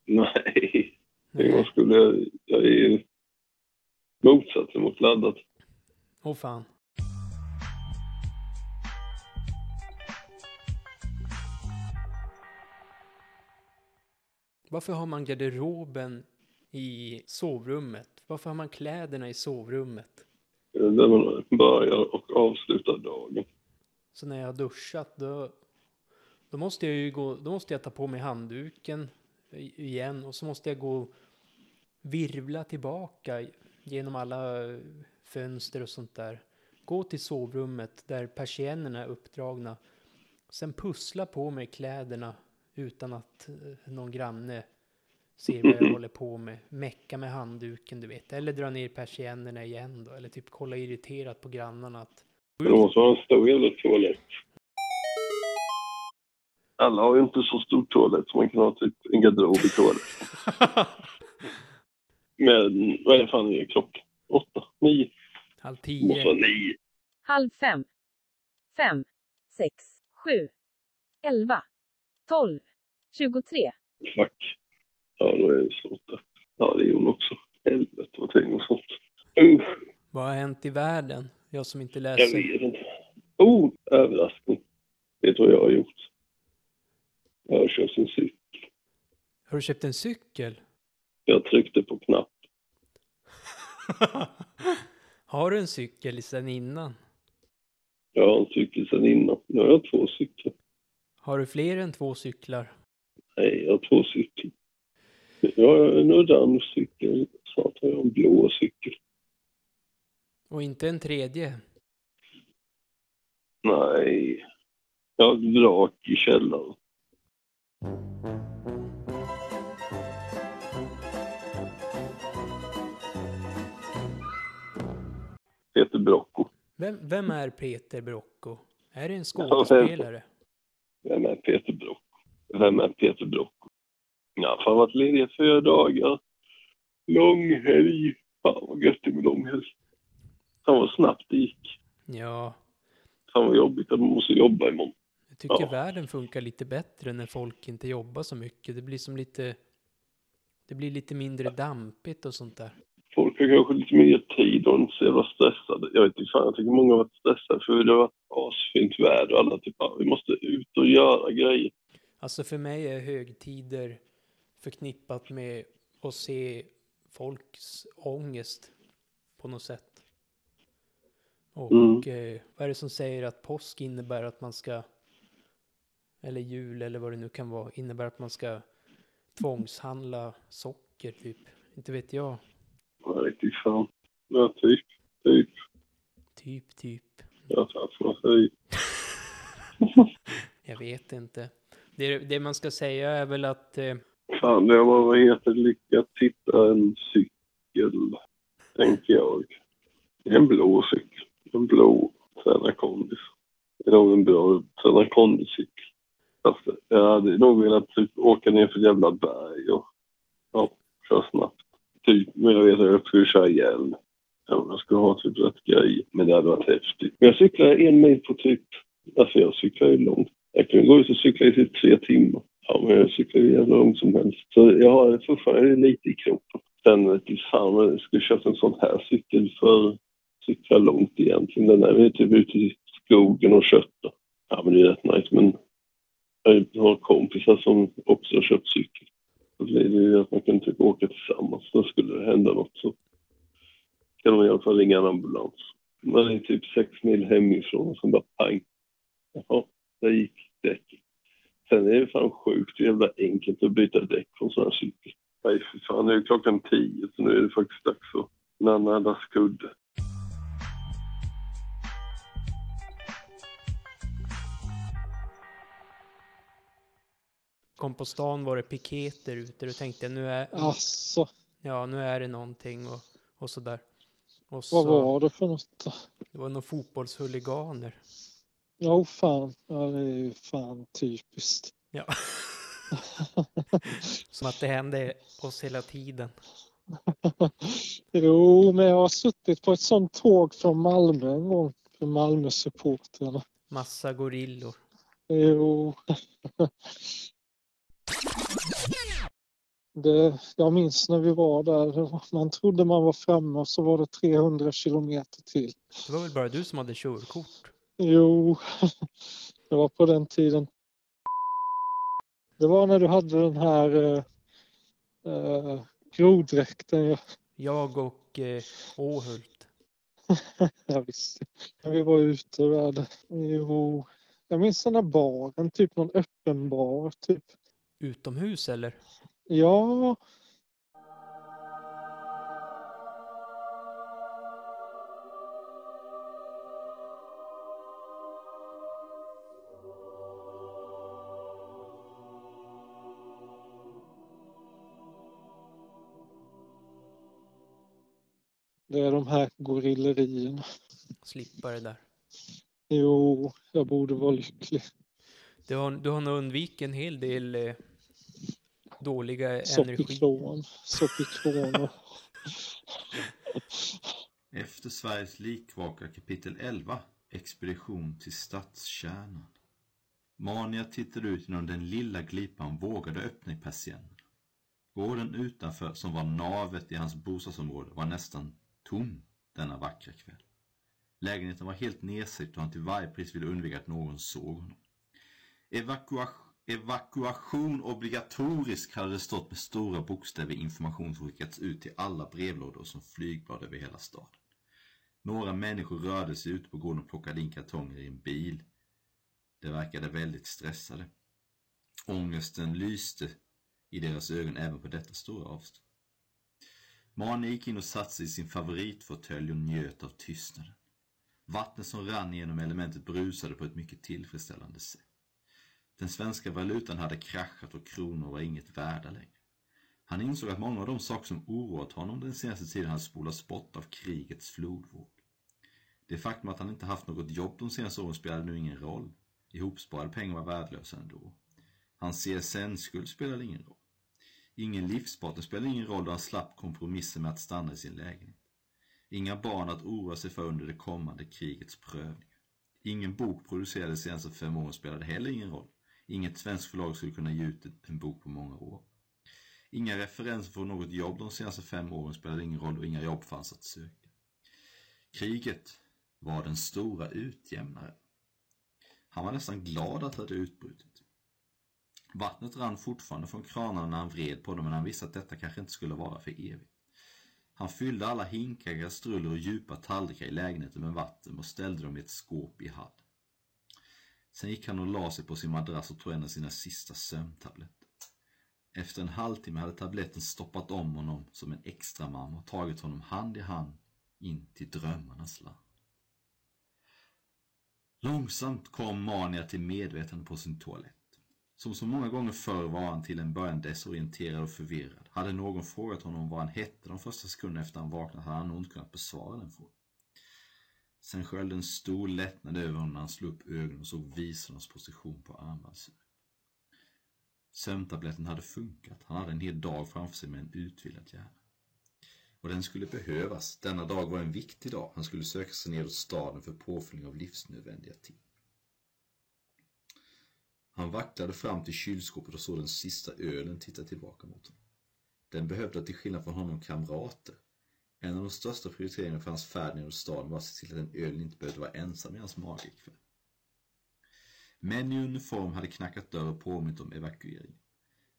Nej, Nej. jag skulle... Jag är motsatsen mot laddat. Åh fan. Varför har man garderoben i sovrummet? Varför har man kläderna i sovrummet? Där man börjar och avslutar dagen. Så när jag har duschat då, då måste jag ju gå, då måste jag ta på mig handduken, igen och så måste jag gå virvla tillbaka genom alla fönster och sånt där. Gå till sovrummet där persiennerna är uppdragna. Sen pussla på mig kläderna utan att eh, någon granne ser vad jag <laughs> håller på med. Mecka med handduken, du vet. Eller dra ner persiennerna igen då. Eller typ kolla irriterat på grannarna att Det måste vara en stor jävla toalett. Alla har ju inte så stor toalett så man kan ha typ en garderob i toaletten. <laughs> Men vad är fan är klockan? Åtta? Nio? halv tio. nio. halv fem, fem, sex, sju, elva, tolv, tjugotre. Fuck. Ja, då är det där. Ja, det är hon också. Helvete vad tänker och sånt. Usch, Vad har hänt i världen? Jag som inte jag läser. vet inte. Oh, överraskning. Vet du vad jag har gjort? Jag har kört en cykel. Har du köpt en cykel? Jag tryckte på knapp. <laughs> har du en cykel sen innan? Jag har en cykel sedan innan. Nu har jag två cyklar. Har du fler än två cyklar? Nej, jag har två cyklar. Jag har en cykel. Snart har jag en blå cykel. Och inte en tredje? Nej. Jag har vrak i källaren. Peter Brocco. Vem, vem är Peter Brocco? Är det en skådespelare? Vem är Peter Brocco? Vem är Peter Brocco? Ja, fan varit ledig i fyra dagar. Lång helg. Fan vad gött det med lång helg. Fan vad snabbt det gick. Ja, Fan vad jobbigt att man måste jobba imorgon. jag tycker Ja. världen funkar lite bättre när folk inte jobbar så mycket. Det blir som lite... Det blir lite mindre dampigt och sånt där. Folk har kanske lite mer tid och inte så jävla stressade. Jag vet inte fan, jag tycker många har varit stressade för det har varit asfint väder och alla typ, vi måste ut och göra grejer. Alltså för mig är högtider förknippat med att se folks ångest på något sätt. Och Mm. eh, vad är det som säger att påsk innebär att man ska, eller jul eller vad det nu kan vara, innebär att man ska tvångshandla socker typ. Inte vet jag. Jag vet inte fan. Ja, typ, typ. Typ, typ. Ja, fan får man säga. Jag vet inte. Det, det man ska säga är väl att eh, Fan, det var vad heter det, lyckat hitta en cykel, tänker jag. En blå cykel. En blå träna kondis. Det är nog en bra träna kondiscykel. Fast jag hade nog velat typ åka ner för ett jävla berg och ja, köra snabbt. Typ, men jag vet att jag skulle köra ihjäl. Ja, jag skulle ha typ rätt grej. Men det hade varit häftigt. Men jag cyklade en mil på typ, alltså jag cyklar ju långt. Jag kunde gå ut och cykla i typ tre timmar. Ja, men jag cyklar ju jävla långt som helst. Så jag har fortfarande lite i kroppen. Sen vete fan om jag skulle köpa en sån här cykel för cykla långt egentligen. Den är väl typ ute i skogen och köttar. Ja, men det är rätt nice. Men jag har kompisar som också har köpt cykel. Då blir det ju att man kan typ åka tillsammans. Då skulle det hända något så kan man i alla fall ringa en ambulans. Man är typ sex mil hemifrån och så bara pang. Jaha, där gick däcket. Sen är det fan sjukt jävla enkelt att byta däck på en sån här cykel. Nej, för fan, nu är klockan tio så nu är det faktiskt dags att nanna skudde. kom på stan var det piketer ute och tänkte nu är, Alltså, ja, nu är det någonting och, och sådär. Och vad så, var det för något det var några fotbollshuliganer. Ja, oh, fan. Ja, det är ju fan typiskt. Ja. <laughs> Som att det hände oss hela tiden. <laughs> jo, men jag har suttit på ett sånt tåg från Malmö en gång. För Malmö-supportrarna. Massa gorillor. Jo. <laughs> Det, jag minns när vi var där. Man trodde man var framme och så var det 300 kilometer till. Det var väl bara du som hade körkort? Jo, <laughs> det var på den tiden. Det var när du hade den här eh, eh, grodräkten. Ja, Jag och eh, Åhult. <laughs> jag visste. När vi var ute där. Jo, jag minns den där baren, typ någon öppen bar. Typ. Utomhus eller? Ja, det är de här gorillerierna. Slippa det där. Jo, jag borde vara lycklig. Du har, du har nog undvikit en hel del eh, dåliga energi. Soppikron, Soppikron och Efter Sveriges likvaka kapitel 11, Expedition till stadskärnan. Mania tittade ut genom den lilla glipan vågade öppna i persiennen. Gården utanför, som var navet i hans bostadsområde, var nästan tom denna vackra kväll. Lägenheten var helt nedsänkt och han till varje pris ville undvika att någon såg honom. Evakua evakuation obligatorisk hade det stått med stora bokstäver i information som skickats ut till alla brevlådor som flygblad över hela staden. Några människor rörde sig ute på gården och plockade in kartonger i en bil. De verkade väldigt stressade. Ångesten lyste i deras ögon även på detta stora avstånd. Mani gick in och satte sig i sin favoritfåtölj och njöt av tystnaden. Vattnet som rann genom elementet brusade på ett mycket tillfredsställande sätt. Den svenska valutan hade kraschat och kronor var inget värda längre. Han insåg att många av de saker som oroat honom den senaste tiden hade spolats bort av krigets flodvåg. Det faktum att han inte haft något jobb de senaste åren spelade nu ingen roll. Ihopsparade pengar var värdelösa ändå. Hans CSN-skuld spelade ingen roll. Ingen livspartner spelade ingen roll då han slapp kompromissen med att stanna i sin lägenhet. Inga barn att oroa sig för under det kommande krigets prövningar. Ingen bok producerad de senaste fem åren spelade heller ingen roll. Inget svenskt förlag skulle kunna ge ut en bok på många år. Inga referenser från något jobb de senaste fem åren spelade ingen roll och inga jobb fanns att söka. Kriget var den stora utjämnaren. Han var nästan glad att det hade utbrutit. Vattnet rann fortfarande från kranarna när han vred på dem men han visste att detta kanske inte skulle vara för evigt. Han fyllde alla hinkar, kastruller och djupa tallrikar i lägenheten med vatten och ställde dem i ett skåp i Hall. Sen gick han och la sig på sin madrass och tog en av sina sista sömntabletter. Efter en halvtimme hade tabletten stoppat om honom som en extra mamma och tagit honom hand i hand in till drömmarnas land. Långsamt kom Mania till medvetande på sin toalett. Som så många gånger förr var han till en början desorienterad och förvirrad. Hade någon frågat honom vad han hette de första sekunderna efter han vaknat hade han nog inte kunnat besvara den frågan. Sen sköljde en stor lättnad över honom när han slog upp ögonen och såg visornas position på armbandsur. Sömntabletten hade funkat. Han hade en hel dag framför sig med en utvilad hjärna. Och den skulle behövas. Denna dag var en viktig dag. Han skulle söka sig nedåt staden för påfyllning av livsnödvändiga ting. Han vacklade fram till kylskåpet och såg den sista ölen titta tillbaka mot honom. Den behövde till skillnad från honom kamrater. En av de största prioriteringarna för hans färd nedåt staden var att se till att den ölen inte behövde vara ensam i hans mage ikväll. Män i uniform hade knackat dörr och påmint om evakuering.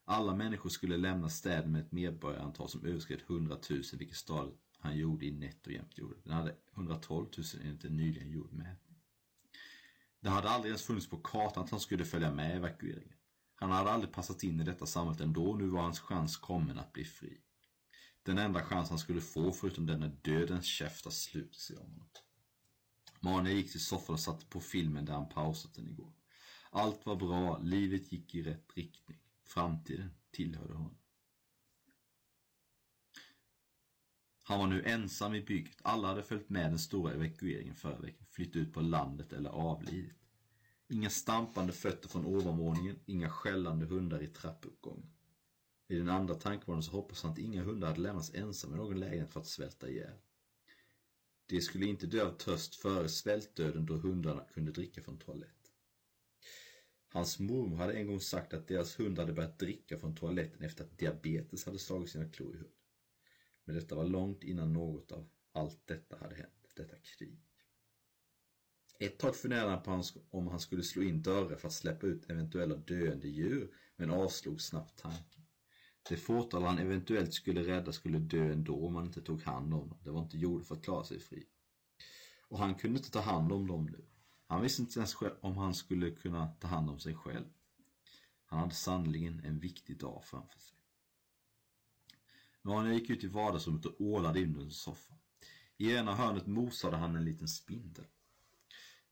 Alla människor skulle lämna städen med ett medborgarantal som överskred 100 000, vilket stad han gjorde i nätt och jämnt gjorde. Den hade 112 000 enligt en nyligen gjord mätning. Det hade aldrig ens funnits på kartan att han skulle följa med evakueringen. Han hade aldrig passat in i detta samhället ändå, nu var hans chans kommen att bli fri. Den enda chans han skulle få förutom den när dödens käftar slutit sig om honom. Mania gick till soffan och satte på filmen där han pausat den igår. Allt var bra, livet gick i rätt riktning. Framtiden tillhörde honom. Han var nu ensam i bygget. Alla hade följt med den stora evakueringen förra veckan, flytt ut på landet eller avlidit. Inga stampande fötter från ovanvåningen, inga skällande hundar i trappuppgången. I den andra tankevåningen så hoppas han att inga hundar hade lämnats ensamma i någon lägenhet för att svälta ihjäl. De skulle inte dö av törst före svältdöden då hundarna kunde dricka från toalett. Hans mormor hade en gång sagt att deras hund hade börjat dricka från toaletten efter att diabetes hade slagit sina klor i hunden. Men detta var långt innan något av allt detta hade hänt, detta krig. Ett tag funderade han på om han skulle slå in dörrar för att släppa ut eventuella döende djur, men avslog snabbt tanken. Det fåtal han eventuellt skulle rädda skulle dö ändå om han inte tog hand om dem. Det var inte gjort för att klara sig fri. Och han kunde inte ta hand om dem nu. Han visste inte ens själv om han skulle kunna ta hand om sig själv. Han hade sannerligen en viktig dag framför sig. Manuel gick ut i vardagsrummet och ålade in under soffan. I ena hörnet mosade han en liten spindel.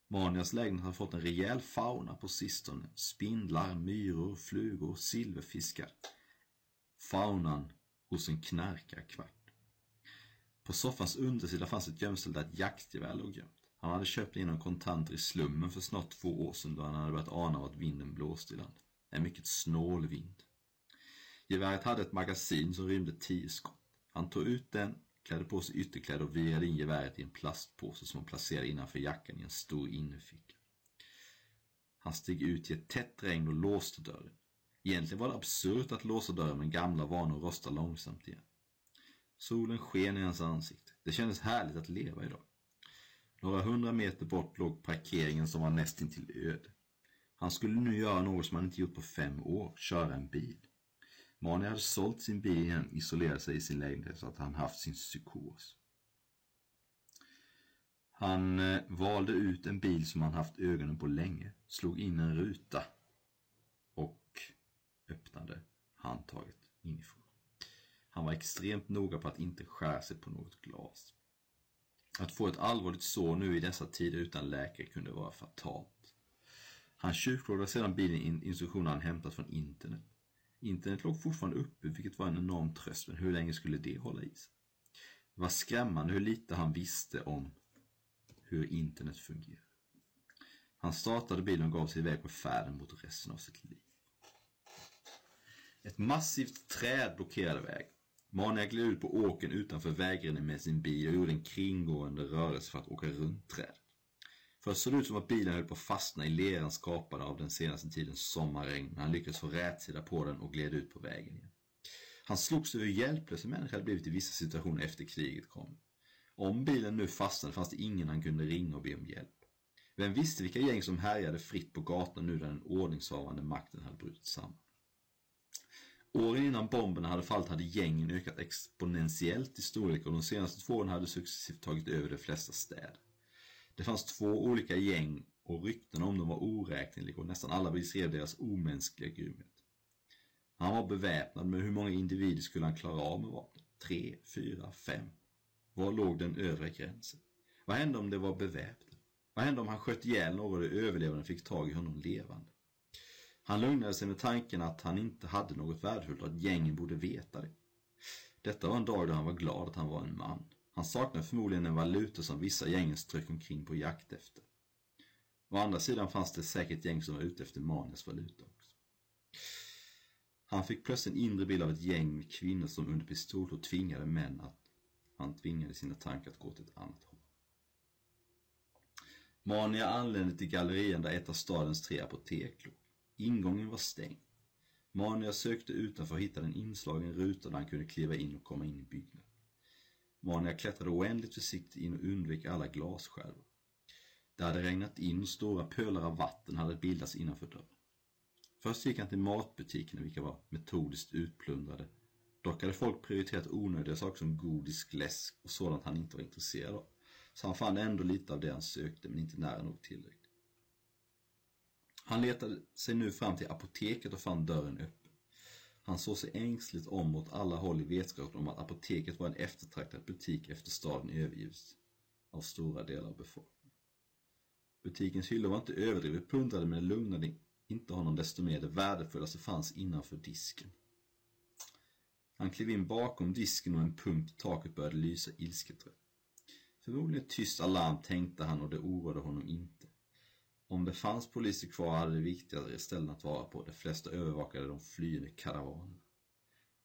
Manias lägenhet hade fått en rejäl fauna på sistone. Spindlar, myror, flugor, silverfiskar. Faunan hos en knarkarkvart. På soffans undersida fanns ett gömställe där ett jaktgevär låg gömt. Han hade köpt in några kontanter i slummen för snart två år sedan då han hade börjat ana vart vinden blåste i land. En mycket snål vind. Geväret hade ett magasin som rymde tio skott. Han tog ut den, klädde på sig ytterkläder och virade in geväret i en plastpåse som han placerade innanför jackan i en stor innerficka. Han steg ut i ett tätt regn och låste dörren. Egentligen var det absurt att låsa dörren men gamla vanor rostar långsamt igen. Solen sken i hans ansikte. Det kändes härligt att leva idag. Några hundra meter bort låg parkeringen som var nästintill öde. Han skulle nu göra något som han inte gjort på fem år, köra en bil. Mani hade sålt sin bil igen, isolerat sig i sin lägenhet så att han haft sin psykos. Han eh, valde ut en bil som han haft ögonen på länge, slog in en ruta och öppnade handtaget inifrån. Han var extremt noga på att inte skära sig på något glas. Att få ett allvarligt sår nu i dessa tider utan läkare kunde vara fatalt. Han tjuvplågade sedan bilen in instruktioner han hämtat från internet. Internet låg fortfarande uppe, vilket var en enorm tröst, men hur länge skulle det hålla i sig? Det var skrämmande hur lite han visste om hur internet fungerar. Han startade bilen och gav sig iväg på färden mot resten av sitt liv. Ett massivt träd blockerade vägen. Mania gled ut på åken utanför vägrenen med sin bil och gjorde en kringgående rörelse för att åka runt trädet. Först såg det ut som att bilen höll på att fastna i leran skapad av den senaste tidens sommarregn, men han lyckades få rätsida på den och gled ut på vägen igen. Han slogs över hur hjälplös en människa hade blivit i vissa situationer efter kriget kom. Om bilen nu fastnade fanns det ingen han kunde ringa och be om hjälp. Vem visste vilka gäng som härjade fritt på gatan nu när den ordningshavande makten hade brutit samman. Åren innan bomberna hade fallit hade gängen ökat exponentiellt i storlek och de senaste två åren hade successivt tagit över de flesta städer. Det fanns två olika gäng och rykten om dem var oräkneliga och nästan alla beskrev deras omänskliga grymhet. Han var beväpnad, men hur många individer skulle han klara av med vapen? Tre, fyra, fem? Var låg den övre gränsen? Vad hände om det var beväpnat? Vad hände om han sköt ihjäl någon och de överlevande fick tag i honom levande? Han lugnade sig med tanken att han inte hade något värdefullt och att gängen borde veta det. Detta var en dag då han var glad att han var en man. Han saknade förmodligen en valuta som vissa gäng strök omkring på jakt efter. Å andra sidan fanns det säkert gäng som var ute efter Manias valuta också. Han fick plötsligt en inre bild av ett gäng med kvinnor som under pistolhot tvingade män att han tvingade sina tankar att gå till ett annat håll. Mania anlände till gallerian där ett av stadens tre apotek låg. Ingången var stängd. Mania sökte utanför och hittade en inslagen ruta där han kunde kliva in och komma in i byggnaden. Mania klättrade oändligt försiktigt in och undvek alla glasskärvor. Det hade regnat in och stora pölar av vatten hade bildats innanför dörren. Först gick han till matbutikerna vilka var metodiskt utplundrade. Dock hade folk prioriterat onödiga saker som godis, läsk och sådant han inte var intresserad av. Så han fann ändå lite av det han sökte men inte nära nog tillräckligt. Han letade sig nu fram till apoteket och fann dörren öppen. Han såg sig ängsligt om mot alla håll i vetskap om att apoteket var en eftertraktad butik efter staden övergivits av stora delar av befolkningen. Butikens hyllor var inte överdrivet pundrade men det lugnade inte honom desto mer det värdefullaste fanns innanför disken. Han klev in bakom disken och en punkt i taket började lysa ilsket rött. Förmodligen ett tyst alarm tänkte han och det oroade honom inte. Om det fanns poliser kvar hade det viktigare ställen att vara på. De flesta övervakade de flyende karavanerna.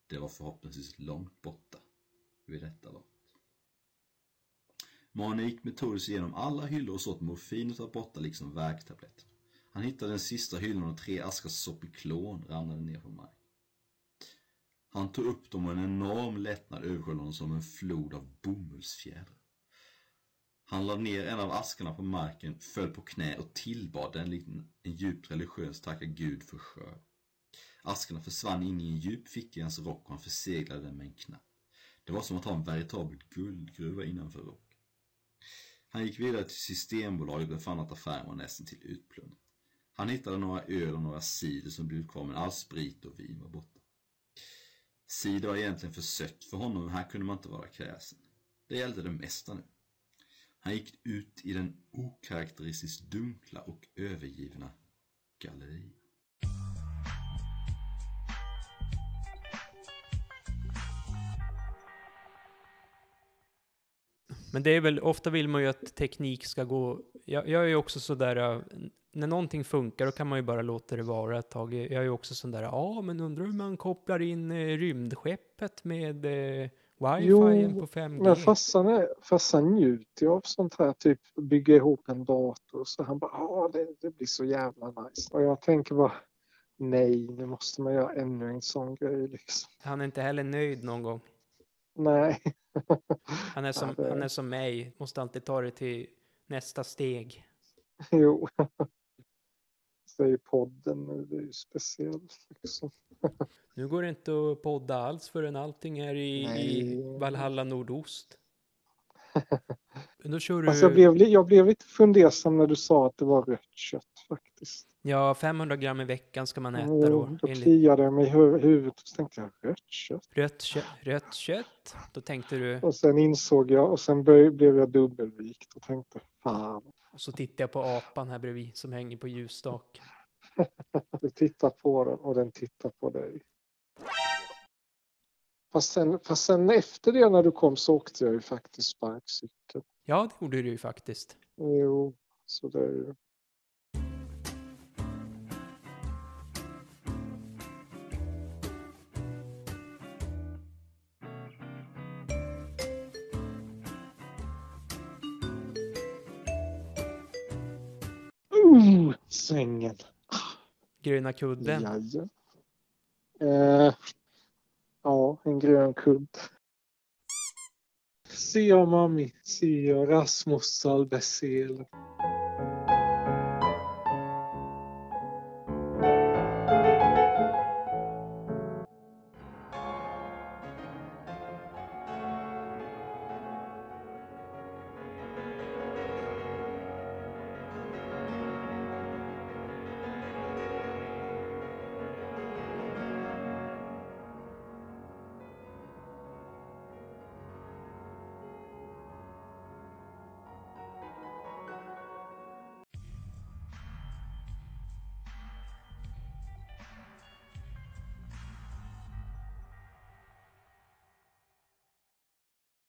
Det var förhoppningsvis långt borta vid detta laget. Mane gick metodiskt igenom alla hyllor och såg att morfinet var borta liksom värktabletterna. Han hittade den sista hyllan och tre askar Sopiklon ramlade ner på marken. Han tog upp dem och en enorm lättnad översköljde honom som en flod av bomullsfjädrar. Han lade ner en av askarna på marken, föll på knä och tillbad den likt en djupt religiös tacka Gud för skörd. Askarna försvann in i en djup ficka i hans rock och han förseglade den med en knapp. Det var som att ha en veritabel guldgruva innanför rock. Han gick vidare till Systembolaget och fann att affären var nästan till utplundrad. Han hittade några öl och några cider som blivit kvar men all sprit och vin var borta. Cider var egentligen för sött för honom, men här kunde man inte vara kräsen. Det gällde det mesta nu. Han gick ut i den okaraktäristiskt dunkla och övergivna gallerian. Men det är väl, ofta vill man ju att teknik ska gå... Jag, jag är ju också sådär, när någonting funkar då kan man ju bara låta det vara ett tag. Jag är ju också sådär, ja men undrar hur man kopplar in eh, rymdskeppet med eh, wifi på 5G? Men farsan, är, farsan njuter ju av sånt här, typ bygga ihop en dator. Så han bara, ja det, det blir så jävla nice. Och jag tänker bara, nej, nu måste man göra ännu en sån grej liksom. Han är inte heller nöjd någon gång. Nej. <laughs> Han är som, Ja, det- han är som mig, måste alltid ta det till nästa steg. Jo. Är ju podden nu, det är ju speciellt liksom. Nu går det inte att podda alls förrän allting är i, i. Valhalla Nordost. <laughs> Då kör du... Alltså jag, blev, jag blev lite fundersam när du sa att det var rött kött faktiskt. Ja, 500 gram i veckan ska man äta då. då kliade jag mig i hu- huvudet och så tänkte jag rött kött. rött, kö rött kött. Då tänkte du, Och sen insåg jag och sen blev jag dubbelvikt och tänkte fan. Och så tittar jag på apan här bredvid som hänger på ljusstaken. <laughs> Du tittar på den och den tittar på dig. Fast sen, fast sen efter det när du kom så åkte jag ju faktiskt sparkcykel. Ja, det gjorde du ju faktiskt. Jo, så det är ju. Sängen. Gröna kudden. Jaja. Eh, ja, en grön kudd. Ser jag mami, ser jag Rasmus Salbesel.